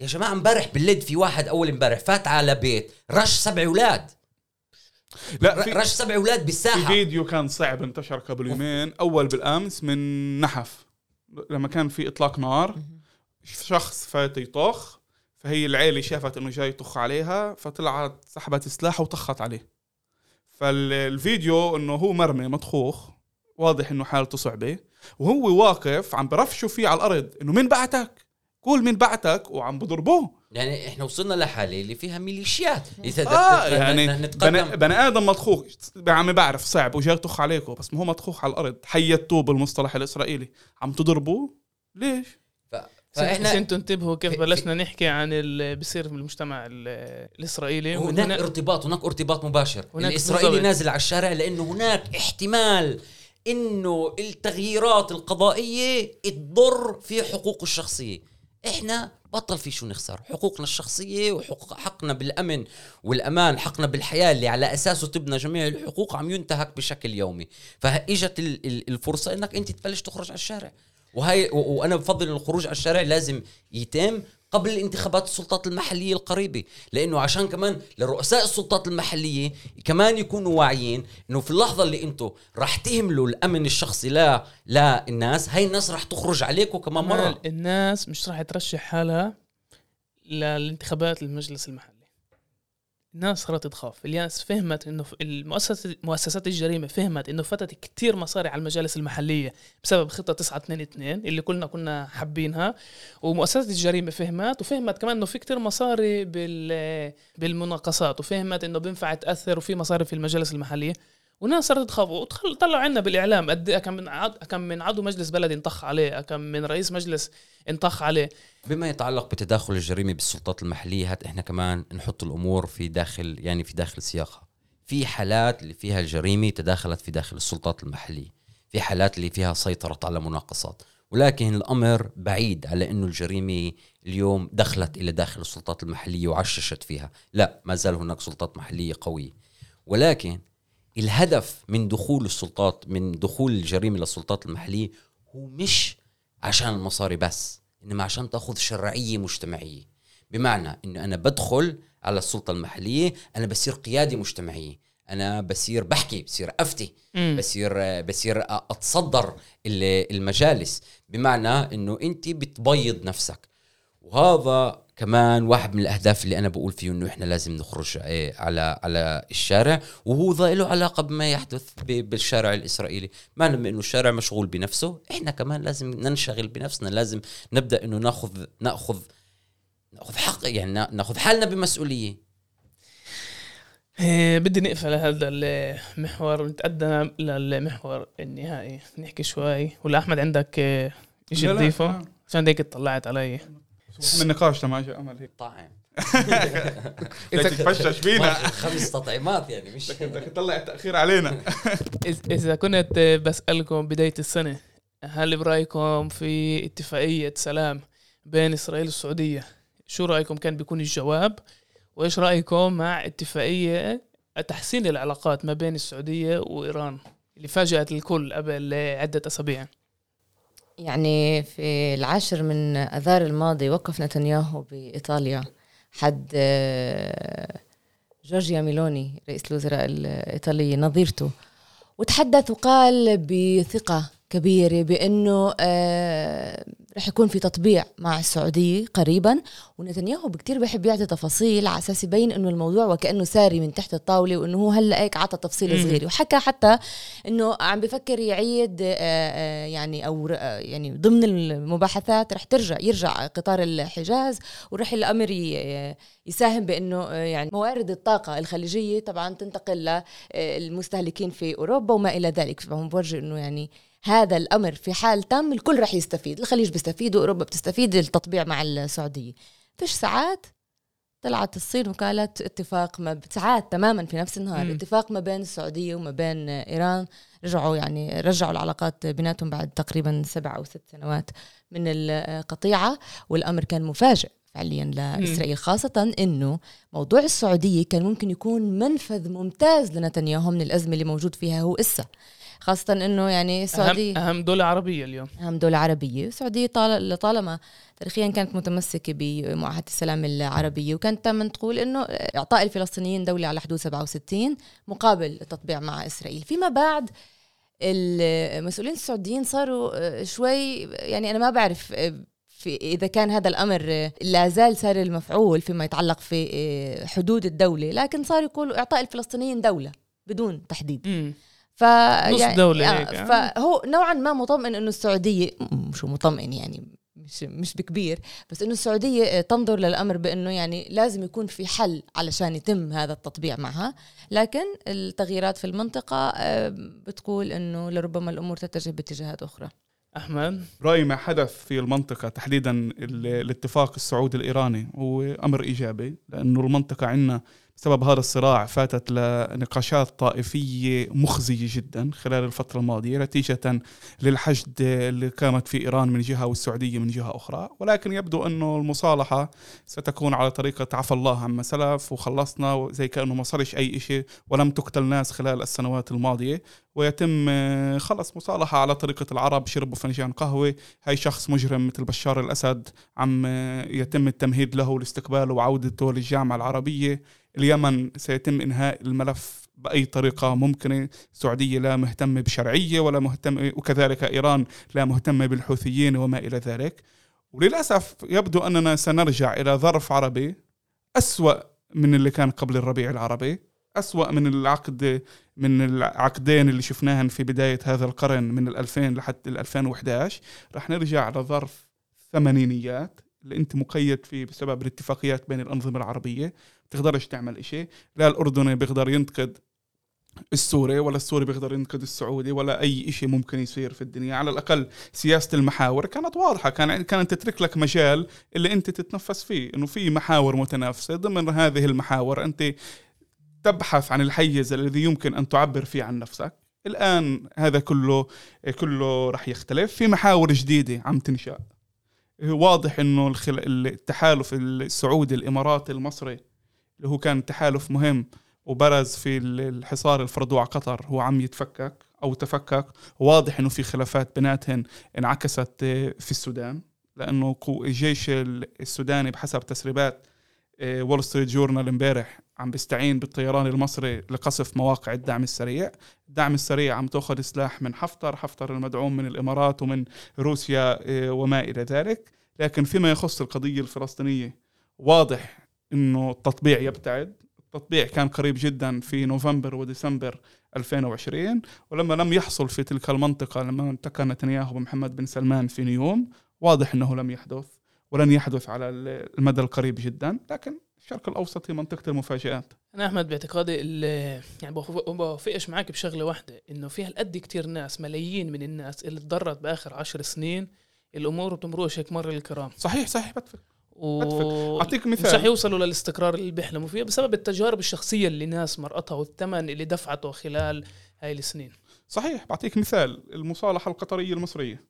يا جماعة امبارح بالليل في واحد أول امبارح فات على بيت رش سبع أولاد. لا في رش سبع أولاد في بالساحه فيديو كان صعب انتشر قبل يومين أول بالأمس من نحف لما كان في إطلاق نار شخص فات يطخ فهي العيلة شافت إنه جاي يطخ عليها فطلعت سحبت سلاح وطخت عليه. فالفيديو إنه هو مرمي مطخوخ واضح إنه حالته صعبة. وهو واقف عم برفشوا فيه على الأرض. إنه مين بعتك؟ قول مين بعتك وعم بضربوه. يعني إحنا وصلنا لحالة اللي فيها ميليشيات. إذا بدنا يعني نتقدم. بني, آدم مطخوخ. عم بعرف صعب وجاي يطخ عليكم بس ما هو مطخوخ على الأرض. حيتوه بالمصطلح الإسرائيلي. عم تضربوه؟ ليش؟ ف... فاحنا فاحنا أنتم انتبهوا كيف بلشنا نحكي عن اللي بيصير في المجتمع ال- الإسرائيلي. هناك ارتباط هناك ارتباط مباشر. هناك الإسرائيلي بالضبط. نازل على الشارع لأنه هناك احتمال إنه التغييرات القضائية تضر في حقوقه الشخصية. إحنا بطل في شو نخسر؟ حقوقنا الشخصية وحقوق حقنا بالأمن والأمان حقنا بالحياة اللي على أساسه تبنى جميع الحقوق عم ينتهك بشكل يومي. فإجت ال- ال- الفرصة إنك أنت تبلش تخرج على الشارع. وهي و- وأنا بفضل الخروج على الشارع لازم يتم قبل الانتخابات السلطات المحلية القريبة لأنه عشان كمان لرؤساء السلطات المحلية كمان يكونوا واعيين إنه في اللحظة اللي أنتم راح تهملوا الأمن الشخصي لا لا الناس هاي الناس راح تخرج عليكم كمان مرة. الناس مش راح ترشح حالها للانتخابات المجلس المحلي. الناس صارت تخاف. الناس فهمت إنه المؤسسة مؤسسات الجريمة فهمت إنه فتت كتير مصاري على المجالس المحلية بسبب خطة 922 اللي كلنا كنا حابينها. ومؤسسات الجريمة فهمت وفهمت كمان إنه في كتير مصاري بال بالمناقصات وفهمت إنه بينفع تأثر وفي مصاري في المجالس المحلية. والناس صارت تخاف. وطلعوا عنا بالإعلام قد إيه كم من عضو كم من عضو مجلس بلد انطخ عليه كم من رئيس مجلس انطخ عليه. بما يتعلق بتداخل الجريمة بالسلطات المحلية هات إحنا كمان نحط الأمور في داخل يعني في داخل سياقها. في حالات اللي فيها الجريمة تداخلت في داخل السلطات المحلية. في حالات اللي فيها سيطرت على مناقصات. ولكن الأمر بعيد على إنه الجريمة اليوم دخلت إلى داخل السلطات المحلية وعششت فيها. لا ما زال هناك سلطات محلية قوية. ولكن الهدف من دخول السلطات من دخول الجريمة للسلطات المحلية هو مش عشان المصاري بس إنما عشان تأخذ شرعية مجتمعية. بمعنى إنه أنا بدخل على السلطة المحلية أنا بصير قياده مجتمعيه أنا بصير بحكي بصير أفتي مم. بصير بصير أتصدر ال- المجالس. بمعنى إنه أنت بتبيض نفسك. وهذا كمان واحد من الأهداف اللي أنا بقول فيه إنه إحنا لازم نخرج إيه، على على الشارع. وهو ذا له علاقة بما يحدث ب- بالشارع الإسرائيلي. معنى إنه الشارع مشغول بنفسه إحنا كمان لازم ننشغل بنفسنا. لازم نبدأ إنه ناخذ ناخذ ناخذ حق يعني نا- ناخذ حالنا بمسؤولية. إيه، بدي نقفل هذا المحور ونتقدم للمحور النهائي. نحكي شوي. ولا أحمد عندك إيه، شيء لا، لا، تضيفه. عشان هيك اطلعت علي. من نقاش لما اجى أمل؟ هيك. طعم بدك تفشش فينا. خمس تطعيمات يعني مش بدك تطلع التأخير علينا. إذا كنت بسألكم بداية السنة هل برأيكم في اتفاقية سلام بين إسرائيل والسعودية؟ شو رأيكم كان بيكون الجواب؟ وإيش رأيكم مع اتفاقية تحسين العلاقات ما بين السعودية وإيران اللي فاجأت الكل قبل عدة أسابيع؟ يعني في العاشر من أذار الماضي وقف نتنياهو بإيطاليا. حد آه، جورجيا ميلوني رئيس الوزراء الإيطالي نظيرته. وتحدث وقال بثقة كبيرة بأنه آه رح يكون في تطبيع مع السعودية قريبا ونتنياهو بكتير بحب يعطي تفاصيل على أساس يبين أنه الموضوع وكأنه ساري من تحت الطاولة وأنه هو هلأ هيك عطى تفصيل صغير. وحكى حتى أنه عم بفكر يعيد آه آه يعني أو يعني ضمن المباحثات رح ترجع يرجع قطار الحجاز ورح الأمر يساهم بأنه يعني موارد الطاقة الخليجية طبعا تنتقل للمستهلكين في أوروبا وما إلى ذلك. فهم بورجي أنه يعني هذا الأمر في حال تم الكل رح يستفيد الخليج بيستفيد وأوروبا بتستفيد التطبيع مع السعودية. فيش ساعات؟ طلعت الصين وقالت اتفاق ما ساعات تماما في نفس النهار م. اتفاق ما بين السعودية وما بين إيران. رجعوا يعني رجعوا العلاقات بيناتهم بعد تقريبا سبع أو ست سنوات من القطيعة والأمر كان مفاجئ فعليا لإسرائيل خاصة إنه موضوع السعودية كان ممكن يكون منفذ ممتاز لنتنياهو من الأزمة اللي موجود فيها هو إسا. خاصة إنه يعني السعودية أهم, أهم دولة عربية اليوم. أهم دولة عربية. السعودية طالما تاريخيا كانت متمسكة بمعاهدة السلام العربية وكانت دائما تقول إنه إعطاء الفلسطينيين دولة على حدود 67 مقابل التطبيع مع إسرائيل. فيما بعد المسؤولين السعوديين صاروا شوي يعني أنا ما بعرف في إذا كان هذا الأمر لا زال سار المفعول فيما يتعلق في حدود الدولة لكن صار يقولوا إعطاء الفلسطينيين دولة بدون تحديد. م. ف نص يعني دولة يعني. فهو نوعا ما مطمئن إنه السعودية شو مطمئن يعني مش مش بكبير بس إنه السعودية تنظر للأمر بإنه يعني لازم يكون في حل علشان يتم هذا التطبيع معها. لكن التغييرات في المنطقة آه، بتقول إنه لربما الأمور تتجه باتجاهات أخرى. أحمد؟ رأيي ما حدث في المنطقة تحديدا الاتفاق السعودي الإيراني هو أمر إيجابي لأنه المنطقة عندنا بسبب هذا الصراع فاتت لنقاشات طائفية مخزية جدا خلال الفترة الماضية نتيجة للحشد اللي قامت في إيران من جهة والسعودية من جهة أخرى. ولكن يبدو أنه المصالحة ستكون على طريقة عفى الله عما سلف وخلصنا زي كأنه ما صارش أي شيء ولم تقتل ناس خلال السنوات الماضية. ويتم خلص مصالحة على طريقة العرب شربوا فنجان قهوة. هاي شخص مجرم مثل بشار الأسد عم يتم التمهيد له لاستقباله وعودته للجامعة العربية. اليمن سيتم إنهاء الملف بأي طريقة ممكنة السعودية لا مهتمة بشرعية ولا مهتمة وكذلك إيران لا مهتمة بالحوثيين وما إلى ذلك. وللأسف يبدو أننا سنرجع إلى ظرف عربي أسوأ من اللي كان قبل الربيع العربي أسوأ من العقد من العقدين اللي شفناهن في بداية هذا القرن من ال 2000 لحد ال 2011 رح نرجع لظرف ثمانينيات. اللي انت مقيد فيه بسبب الاتفاقيات بين الأنظمة العربية بتقدرش تعمل إشي. لا الأردني بيقدر ينتقد السوري ولا السوري بيقدر ينتقد السعودي ولا أي شيء ممكن يصير في الدنيا. على الأقل سياسة المحاور كانت واضحة. كان كانت تترك لك مجال اللي انت تتنفس فيه إنه في محاور متنافسة ضمن هذه المحاور. أنت تبحث عن الحيز الذي يمكن أن تعبر فيه عن نفسك. الآن هذا كله كله راح يختلف. في محاور جديدة عم تنشأ. واضح إنه التحالف السعودي الاماراتي المصري اللي هو كان تحالف مهم وبرز في الحصار الفرضوه على قطر. هو عم يتفكك أو تفكك. واضح إنه في خلافات بيناتهم انعكست في السودان لأنه الجيش السوداني بحسب تسريبات Wall Street Journal امبارح عم بيستعين بالطيران المصري لقصف مواقع الدعم السريع. الدعم السريع عم تأخذ سلاح من حفتر حفتر المدعوم من الإمارات ومن روسيا آه، وما إلى ذلك. لكن فيما يخص القضية الفلسطينية واضح إنه التطبيع يبتعد. التطبيع كان قريب جدا في نوفمبر وديسمبر 2020 ولما لم يحصل في تلك المنطقة لما التقى نتنياهو بمحمد بن سلمان في نيوم واضح إنه لم يحدث ولن يحدث على المدى القريب جدا. لكن الشرق الأوسط هي منطقة المفاجآت. أنا أحمد باعتقادي يعني بوافقش معك بشغلة واحدة إنه في هالقد كتير ناس ملايين من الناس اللي تضررت بآخر عشر سنين الأمور بتمروش هيك مر الكرام صحيح صحيح بتفق. و... أعطيك مثال. مش رح يوصلوا للإستقرار اللي بيحلموا فيه بسبب التجارب الشخصية اللي ناس مرقتها والثمن اللي دفعته خلال هاي السنين. صحيح بعطيك مثال المصالحة القطرية المصرية.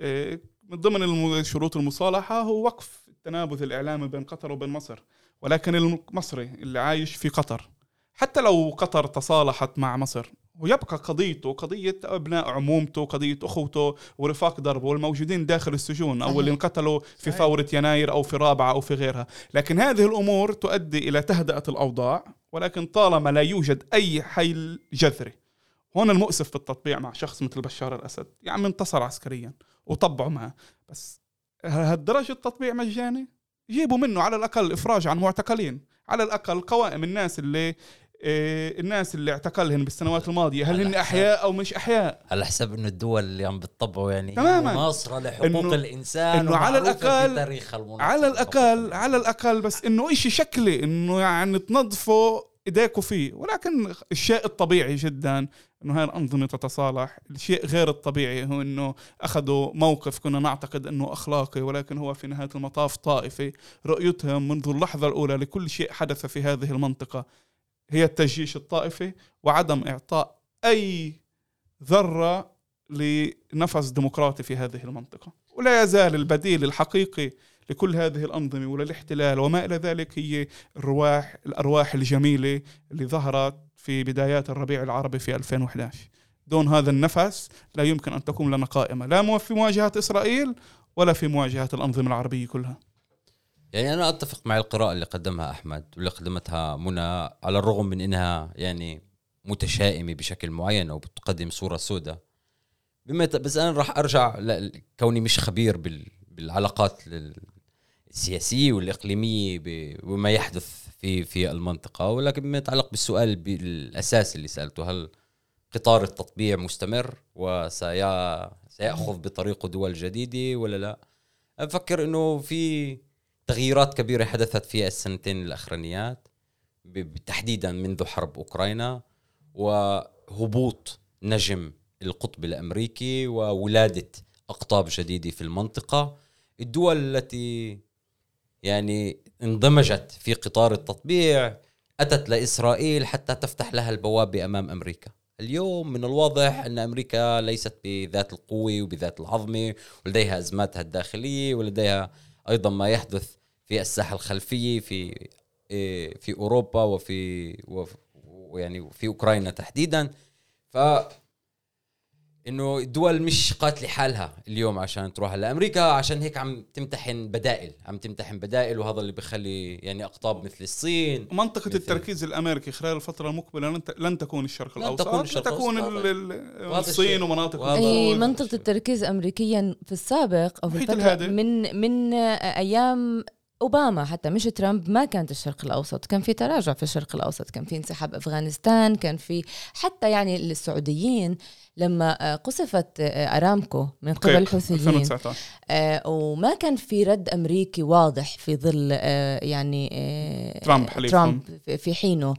إيه، من ضمن شروط المصالحة هو وقف التنابذ الإعلامي بين قطر وبين مصر ولكن المصري اللي عايش في قطر حتى لو قطر تصالحت مع مصر ويبقى قضيته قضية أبناء عمومته قضية أخوته ورفاق دربه والموجودين داخل السجون أو. اللي انقتلوا في. ثورة يناير أو في رابعة أو في غيرها لكن هذه الأمور تؤدي إلى تهدئة الأوضاع ولكن طالما لا يوجد أي حل جذري هون المؤسف في التطبيع مع شخص مثل بشار الأسد يعني انتصر عسكريا وطبعوا معه بس هالدرجة التطبيع مجاني جيبوا منه على الأقل إفراج عن معتقلين على الأقل قوائم الناس اللي إيه الناس اللي اعتقلهن بالسنوات الماضية هل هن حساب. أحياء أو مش أحياء على حسب إنه الدول اللي عم بتطبعوا يعني تماماً. مناصره لحقوق إنه- الإنسان إنه على المناصرة. على الأقل على الأقل بس إنه إشي شكلي إنه يعني تنظفوا إيديكوا فيه ولكن الشيء الطبيعي جدا إنه هاي الأنظمة تتصالح. الشيء غير الطبيعي هو إنه أخذوا موقف كنا نعتقد إنه أخلاقي ولكن هو في نهاية المطاف طائفي. رؤيتهم منذ اللحظة الأولى لكل شيء حدث في هذه المنطقة. هي التجيش الطائفي وعدم إعطاء أي ذرة لنفس ديمقراطي في هذه المنطقة. ولا يزال البديل الحقيقي لكل هذه الأنظمة وللاحتلال وما إلى ذلك هي الرواح الأرواح الجميلة اللي ظهرت في بدايات الربيع العربي في 2011 دون هذا النفس لا يمكن أن تكون لنا قائمة لا في مواجهة إسرائيل ولا في مواجهة الأنظمة العربية كلها. يعني أنا أتفق مع القراءة اللي قدمها أحمد واللي قدمتها منى على الرغم من إنها يعني متشائمة بشكل معين أو بتقدم صورة سوداء بما بس أنا راح أرجع ل- كوني مش خبير بال- بالعلاقات والإقليمية ب- وما يحدث في في المنطقة ولكن بما يتعلق بالسؤال بالأساس اللي سألته هل قطار التطبيع مستمر وسيأخذ بطريقه دول جديدة ولا لا؟ أفكر إنه في تغييرات كبيرة حدثت في السنتين الأخرانيات تحديدا منذ حرب أوكرانيا وهبوط نجم القطب الأمريكي وولادة أقطاب جديدة في المنطقة الدول التي يعني اندمجت في قطار التطبيع أتت لإسرائيل حتى تفتح لها البوابة أمام أمريكا. اليوم من الواضح أن أمريكا ليست بذات القوة وبذات العظمة ولديها أزماتها الداخلية ولديها أيضا ما يحدث في الساحة الخلفية في إيه، في أوروبا وفي وف- ويعني في أوكرانيا تحديدا. ف إنه الدول مش قاتلة حالها اليوم عشان تروح لأمريكا عشان هيك عم تمتحن بدائل عم تمتحن بدائل وهذا اللي بخلي يعني أقطاب مثل الصين منطقة مثل- التركيز الأمريكي خلال الفترة المقبلة لن. لن تكون الشرق لن الأوسط تكون الصين. ومناطق. هي الشيء. التركيز أمريكيا في السابق أو في الفترة. من من أيام أوباما حتى مش ترامب ما كانت الشرق الأوسط كان في تراجع في الشرق الأوسط كان في انسحاب أفغانستان كان في حتى يعني السعوديين لما آه، قصفت آه، أرامكو من قبل الحوثيين 2019 آه، وما كان في رد أمريكي واضح في ظل يعني ترامب حليفهم. ترامب في- حينه.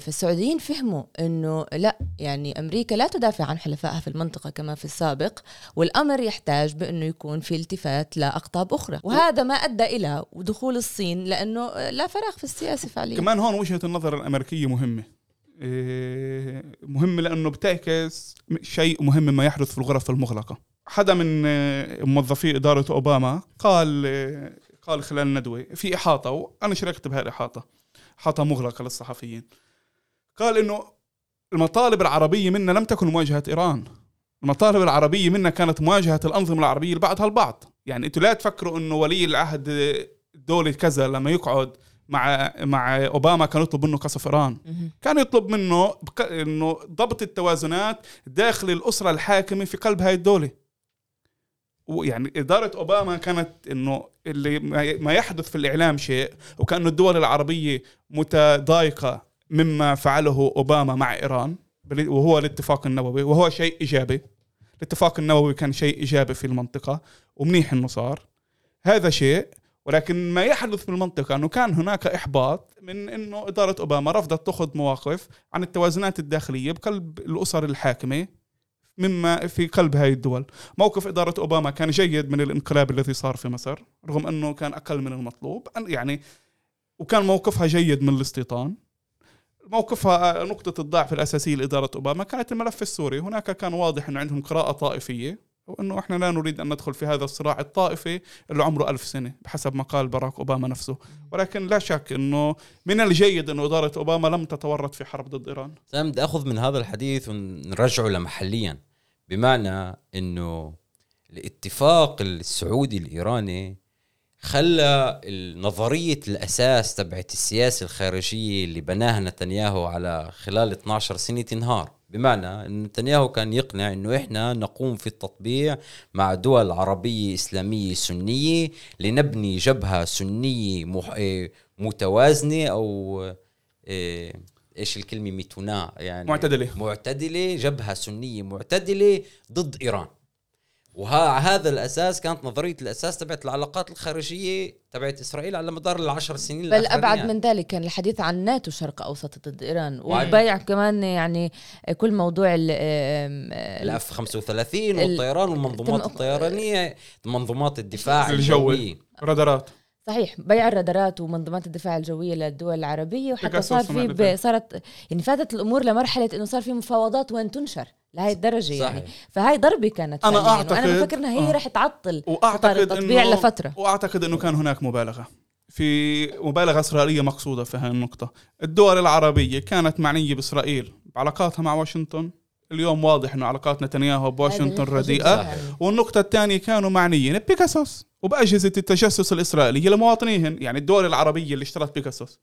فالسعوديين فهموا إنه لا يعني أمريكا لا تدافع عن حلفائها في المنطقة كما في السابق والأمر يحتاج بأنه يكون في التفات لاقطاب أخرى. وهذا ما أدى إلى دخول الصين لأنه لا فراغ في السياسة فعليا. كمان هون وجهة النظر الأمريكية مهمة. إيه، مهمة لأنه بتعكس شيء مهم ما يحدث في الغرف المغلقة. حدا من آه، موظفي إدارة أوباما قال آه، قال خلال الندوة في إحاطة وأنا شاركت بهذه الإحاطة إحاطة مغلقة للصحفيين. قال إنه المطالب العربية منا لم تكن مواجهة إيران. المطالب العربية منا كانت مواجهة الأنظمة العربية لبعضها البعض. يعني أنتوا لا تفكروا إنه ولي العهد دولة كذا لما يقعد مع مع أوباما كان يطلب منه قصف ايران. كان يطلب منه. إنه ضبط التوازنات داخل الأسرة الحاكمة في قلب هاي الدولة ويعني إدارة أوباما كانت إنه اللي ما- يحدث في الإعلام شيء وكأنه الدول العربية متضايقة مما فعله أوباما مع إيران بال- وهو الاتفاق النووي وهو شيء إيجابي الاتفاق النووي كان شيء إيجابي في المنطقة ومنيح إنه صار هذا شيء ولكن ما يحدث في المنطقة أنه كان هناك إحباط من أنه إدارة أوباما رفضت تأخذ مواقف عن التوازنات الداخلية بقلب الأسر الحاكمة مما في قلب هاي الدول. موقف إدارة أوباما كان جيد من الانقلاب الذي صار في مصر رغم أنه كان أقل من المطلوب يعني وكان موقفها جيد من الاستيطان. موقفها نقطة الضعف الأساسية لإدارة أوباما كانت الملف السوري. هناك كان واضح أنه عندهم قراءة طائفية. وأنه إحنا لا نريد أن ندخل في هذا الصراع الطائفي اللي عمره ألف سنة بحسب ما قال باراك أوباما نفسه. ولكن لا شك أنه من الجيد أنه إدارة أوباما لم تتورط في حرب ضد إيران. سام بدي آخذ من هذا الحديث ونرجعه لمحليا. بمعنى إنه الاتفاق السعودي الإيراني خلى نظرية الأساس تبعت السياسة الخارجية اللي بناها نتنياهو على خلال 12 سنة تنهار. بمعنى أن نتنياهو كان يقنع أنه إحنا نقوم في التطبيع مع دول عربية إسلامية سنية لنبني جبهة سنية مح... إيه، متوازنة أو إيه، إيش الكلمة؟ ميتونا يعني. معتدلة. معتدلة جبهة سنية معتدلة ضد إيران. وهذا الأساس كانت نظرية الأساس تبعت العلاقات الخارجية تبعت إسرائيل على مدار العشر سنين بل. أبعد من ذلك كان الحديث عن ناتو شرق أوسط ضد إيران وبيع كمان يعني كل موضوع ال الاف 35 ال- والطيران والمنظومات الطيرانية منظومات الدفاع الجوي. الجوي رادارات صحيح بيع الرادارات ومنظومات الدفاع الجوية للدول العربية وحتى صار في. صارت يعني فاتت الأمور لمرحلة إنه صار في مفاوضات وين تنشر لهي الدرجة صحيح. يعني فهاي ضربة كانت أنا أعتقد- بفكر إنها هي آه. رح تعطل وأعتقد التطبيع إنه لفترة. وأعتقد إنه كان هناك مبالغة في مبالغة إسرائيلية مقصودة في هذه النقطة الدول العربية كانت معنية بإسرائيل بعلاقاتها مع واشنطن اليوم واضح إنه علاقات نتنياهو بواشنطن رديئة يعني. والنقطة الثانية كانوا معنيين ببيكاسوس وبأجهزة التجسس الإسرائيلية لمواطنيهن يعني الدول العربية اللي اشترت بيكاسوس.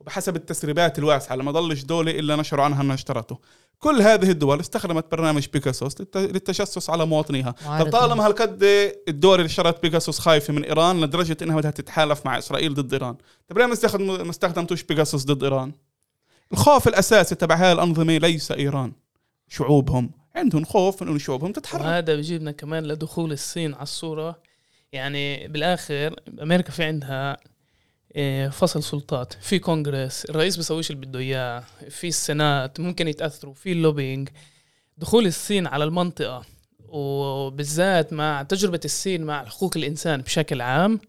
وبحسب التسريبات الواسعة لما ضلش دولة إلا نشروا عنها أنها اشترته. كل هذه الدول استخدمت برنامج بيكاسوس للت- للتجسس على مواطنيها. فطالما هالقد الدول اللي اشترت بيكاسوس خايفة من إيران لدرجة إنها بدها تتحالف مع إسرائيل ضد إيران. طيب ليه ما استخدم- ما استخدمتوش بيكاسوس ضد إيران؟ الخوف الأساسي تبع هاي الأنظمة ليس إيران. شعوبهم. عندهم خوف من إنه شعوبهم تتحرك. وهذا بيجيبنا كمان لدخول الصين على الصورة. يعني بالآخر أمريكا في عندها إيه، فصل سلطات في كونغرس الرئيس بيسويش اللي بده إياه في السنات ممكن يتأثروا في اللوبينج دخول الصين على المنطقة وبالذات مع تجربة الصين مع حقوق الإنسان بشكل عام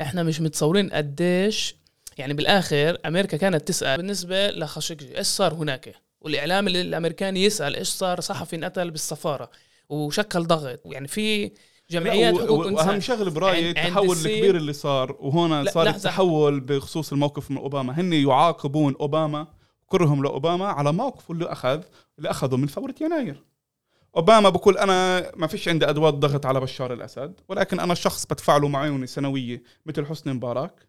إحنا مش متصورين قديش يعني بالآخر أمريكا كانت تسأل بالنسبة لخاشقجي إيش صار هناك؟ والإعلام الامريكاني يسأل إيش صار صحفي انقتل بالسفارة وشكل ضغط. يعني في جمعيات حقوق و- إنسان. وأهم شغله برأيي التحول الكبير اللي صار وهنا لا، صار. التحول بخصوص الموقف من أوباما. هن يعاقبون أوباما كرهم لأوباما على موقفه اللي اخذ اللي أخذه من ثورة يناير. أوباما بقول أنا ما فيش عندي أدوات ضغط على بشار الأسد ولكن أنا شخص بدفع له معونة سنوية مثل حسني مبارك.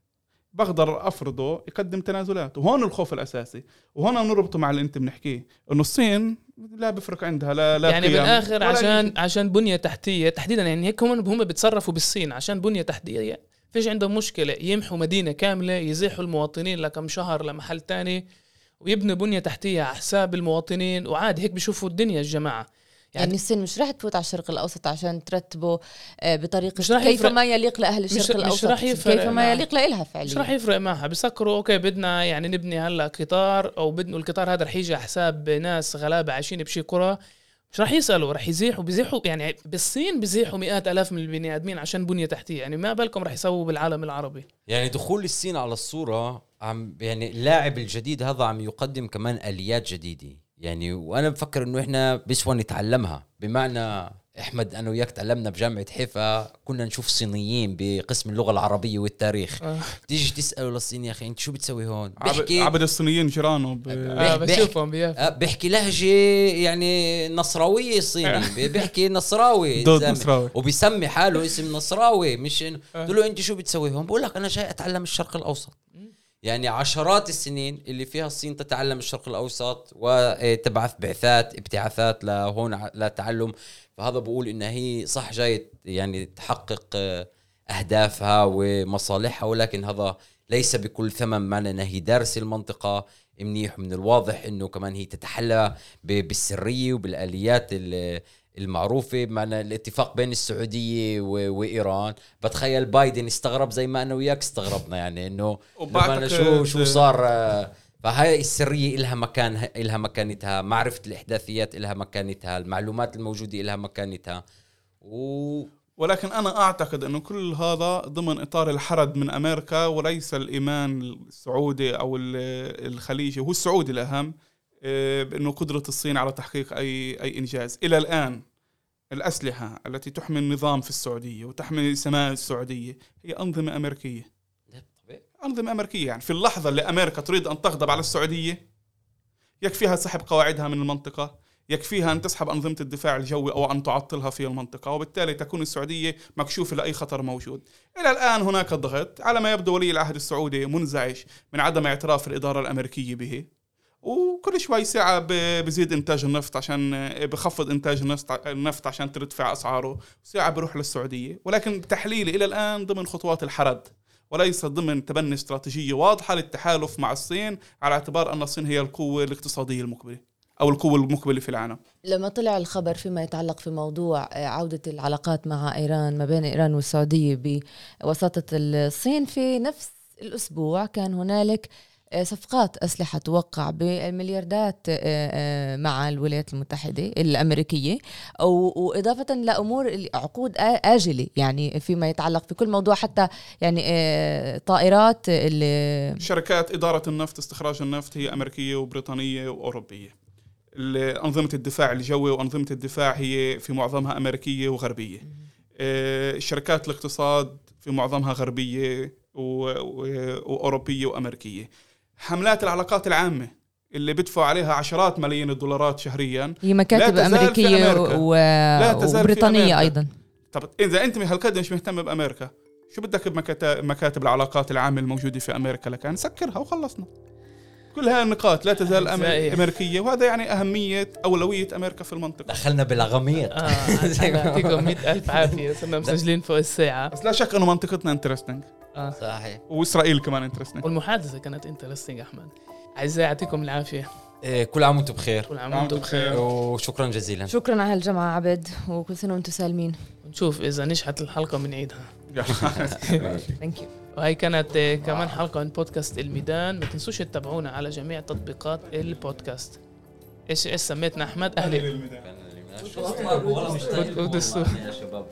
بقدر أفرضه يقدم تنازلات وهون الخوف الأساسي. وهون نربطه مع اللي أنت بنحكيه إنه الصين لا بفرق عندها لا لا يعني قيم. بالآخر ولا أي عشان. عشان بنية تحتية تحديدا يعني هيك هم هم بيتصرفوا بالصين عشان بنية تحتيه فيش عندهم مشكلة يمحوا مدينة كاملة يزيحوا المواطنين لكم شهر لمحل تاني ويبنوا بنية تحتية على حساب المواطنين. وعادي هيك بيشوفوا الدنيا الجماعة. يعني, يعني الصين مش راح تفوت على الشرق الأوسط عشان ترتبه آه، بطريقة مش راح كيف يفرق- ما يليق لأهل مش- الشرق مش الأوسط راح يفرق كيف ما يليق لها مش فعليا راح يفرق معها. بيسكروا أوكي بدنا يعني نبني هلأ قطار أو بدنا القطار هذا رح يجي على حساب ناس غلابة عايشين بشي قرى مش راح يسألوا رح يزيحوا. بيزيحوا يعني بالصين بيزيحوا مئات آلاف من البني آدمين عشان بنية تحتية. يعني ما بالكم رح يسووا بالعالم العربي. يعني دخول الصين على الصورة عم يعني اللاعب الجديد هذا عم يقدم كمان آليات جديدة. يعني وأنا بفكر إنه إحنا بيسوى نتعلمها. بمعنى أحمد أنا وياك تعلمنا بجامعة حيفا كنا نشوف صينيين بقسم اللغة العربية والتاريخ. آه. تيجي تسأله للصيني يا أخي أنت شو بتسوي هون؟ عبد, بيحكي عبد الصينيين جيرانه ب... آه بيح- بشوفهم آه، بيحكي لهجة يعني نصراوية الصيني بي- بيحكي نصراوي. دود. نصراوي. وبيسمي حاله اسم نصراوي مش إنه قلت له أنت شو بتسوي هون؟ بقول لك أنا جاي أتعلم الشرق الأوسط. يعني عشرات السنين اللي فيها الصين تتعلم الشرق الأوسط وتبعث بعثات ابتعاثات لهون لتعلم فهذا بقول انها هي صح جاي يعني تحقق آه، أهدافها ومصالحها ولكن هذا ليس بكل ثمن معنى انها هي دارسة المنطقة. منيح من الواضح إنه كمان هي تتحلى بالسرية وبالآليات ال- المعروفة بمعنى الاتفاق بين السعودية و- وإيران. بتخيل بايدن استغرب زي ما أنا وياك استغربنا يعني إنه شو شو وبعتقد- صار آه، فهاي السرية إلها مكان إلها مكانتها معرفة الإحداثيات إلها مكانتها المعلومات الموجودة إلها مكانتها. و ولكن أنا أعتقد إنه كل هذا ضمن إطار الحرد من أمريكا وليس الإيمان السعودي أو ال- الخليجي. هو السعودي الأهم. آه، بأنه قدرة الصين على تحقيق اي أي إنجاز. إلى الآن الأسلحة التي تحمي النظام في السعودية وتحمي سماء السعودية هي أنظمة أمريكية. أنظمة أمريكية يعني في اللحظة اللي أمريكا تريد أن تغضب على السعودية يكفيها سحب قواعدها من المنطقة يكفيها أن تسحب أنظمة الدفاع الجوي أو أن تعطلها في المنطقة وبالتالي تكون السعودية مكشوفة لأي خطر موجود. إلى الآن هناك ضغط على ما يبدو ولي العهد السعودي منزعج من عدم اعتراف الإدارة الأمريكية به. وكل شوي ساعة بزيد إنتاج النفط عشان بخفض إنتاج النفط عشان ترتفع أسعاره. ساعة بروح للسعودية. ولكن تحليلي إلى الآن ضمن خطوات الحرد. وليس ضمن تبني استراتيجية واضحة للتحالف مع الصين على اعتبار أن الصين هي القوة الاقتصادية المقبلة أو القوة المقبلة في العالم. لما طلع الخبر فيما يتعلق في موضوع آه، عودة العلاقات مع إيران ما بين إيران والسعودية بوساطة الصين في نفس الأسبوع كان هنالك آه، صفقات أسلحة توقع بالملياردات آه، آه، مع الولايات المتحدة الأمريكية أو- وإضافة لأمور عقود آجلة يعني فيما يتعلق في كل موضوع حتى يعني آه، طائرات شركات إدارة النفط استخراج النفط هي أمريكية وبريطانية وأوروبية. أنظمة الدفاع الجوي وأنظمة الدفاع هي في معظمها أمريكية وغربية. شركات الاقتصاد في معظمها غربية وأوروبية وأمريكية. حملات العلاقات العامة اللي بدفعوا عليها عشرات ملايين الدولارات شهريا هي مكاتب أمريكا. و... لا تزال أمريكا. أيضا طب إذا أنت هالقد مش مهتم بأمريكا شو بدك بمكاتب مكاتب العلاقات العامة الموجودة في أمريكا لكان سكرها وخلصنا كل هاي النقاط لا تزال أمريكية وهذا يعني أهمية أولوية أمريكا في المنطقة. دخلنا بالغميط آه أنا يعطيكم 100000 عافية صرنا مسجلين فوق الساعة. بس لا شك أنه منطقتنا انترستنج آه. صحيح. وإسرائيل كمان interesting والمحادثة كانت interesting أحمد. أعزائي يعطيكم العافية. إيه، كل عام وأنتم بخير. كل عام وأنتم بخير. وشكرا جزيلا. شكرا على هالجمعة عبد وكل سنة وأنتم سالمين. ونشوف إذا نجحت الحلقة بنعيدها thank you وهي كانت آه، كمان حلقة من بودكاست الميدان. ما تنسوش تتابعونا على جميع تطبيقات البودكاست. إيش إيش سميتنا أحمد؟ أهلي. والله مش ودستور. يا شباب.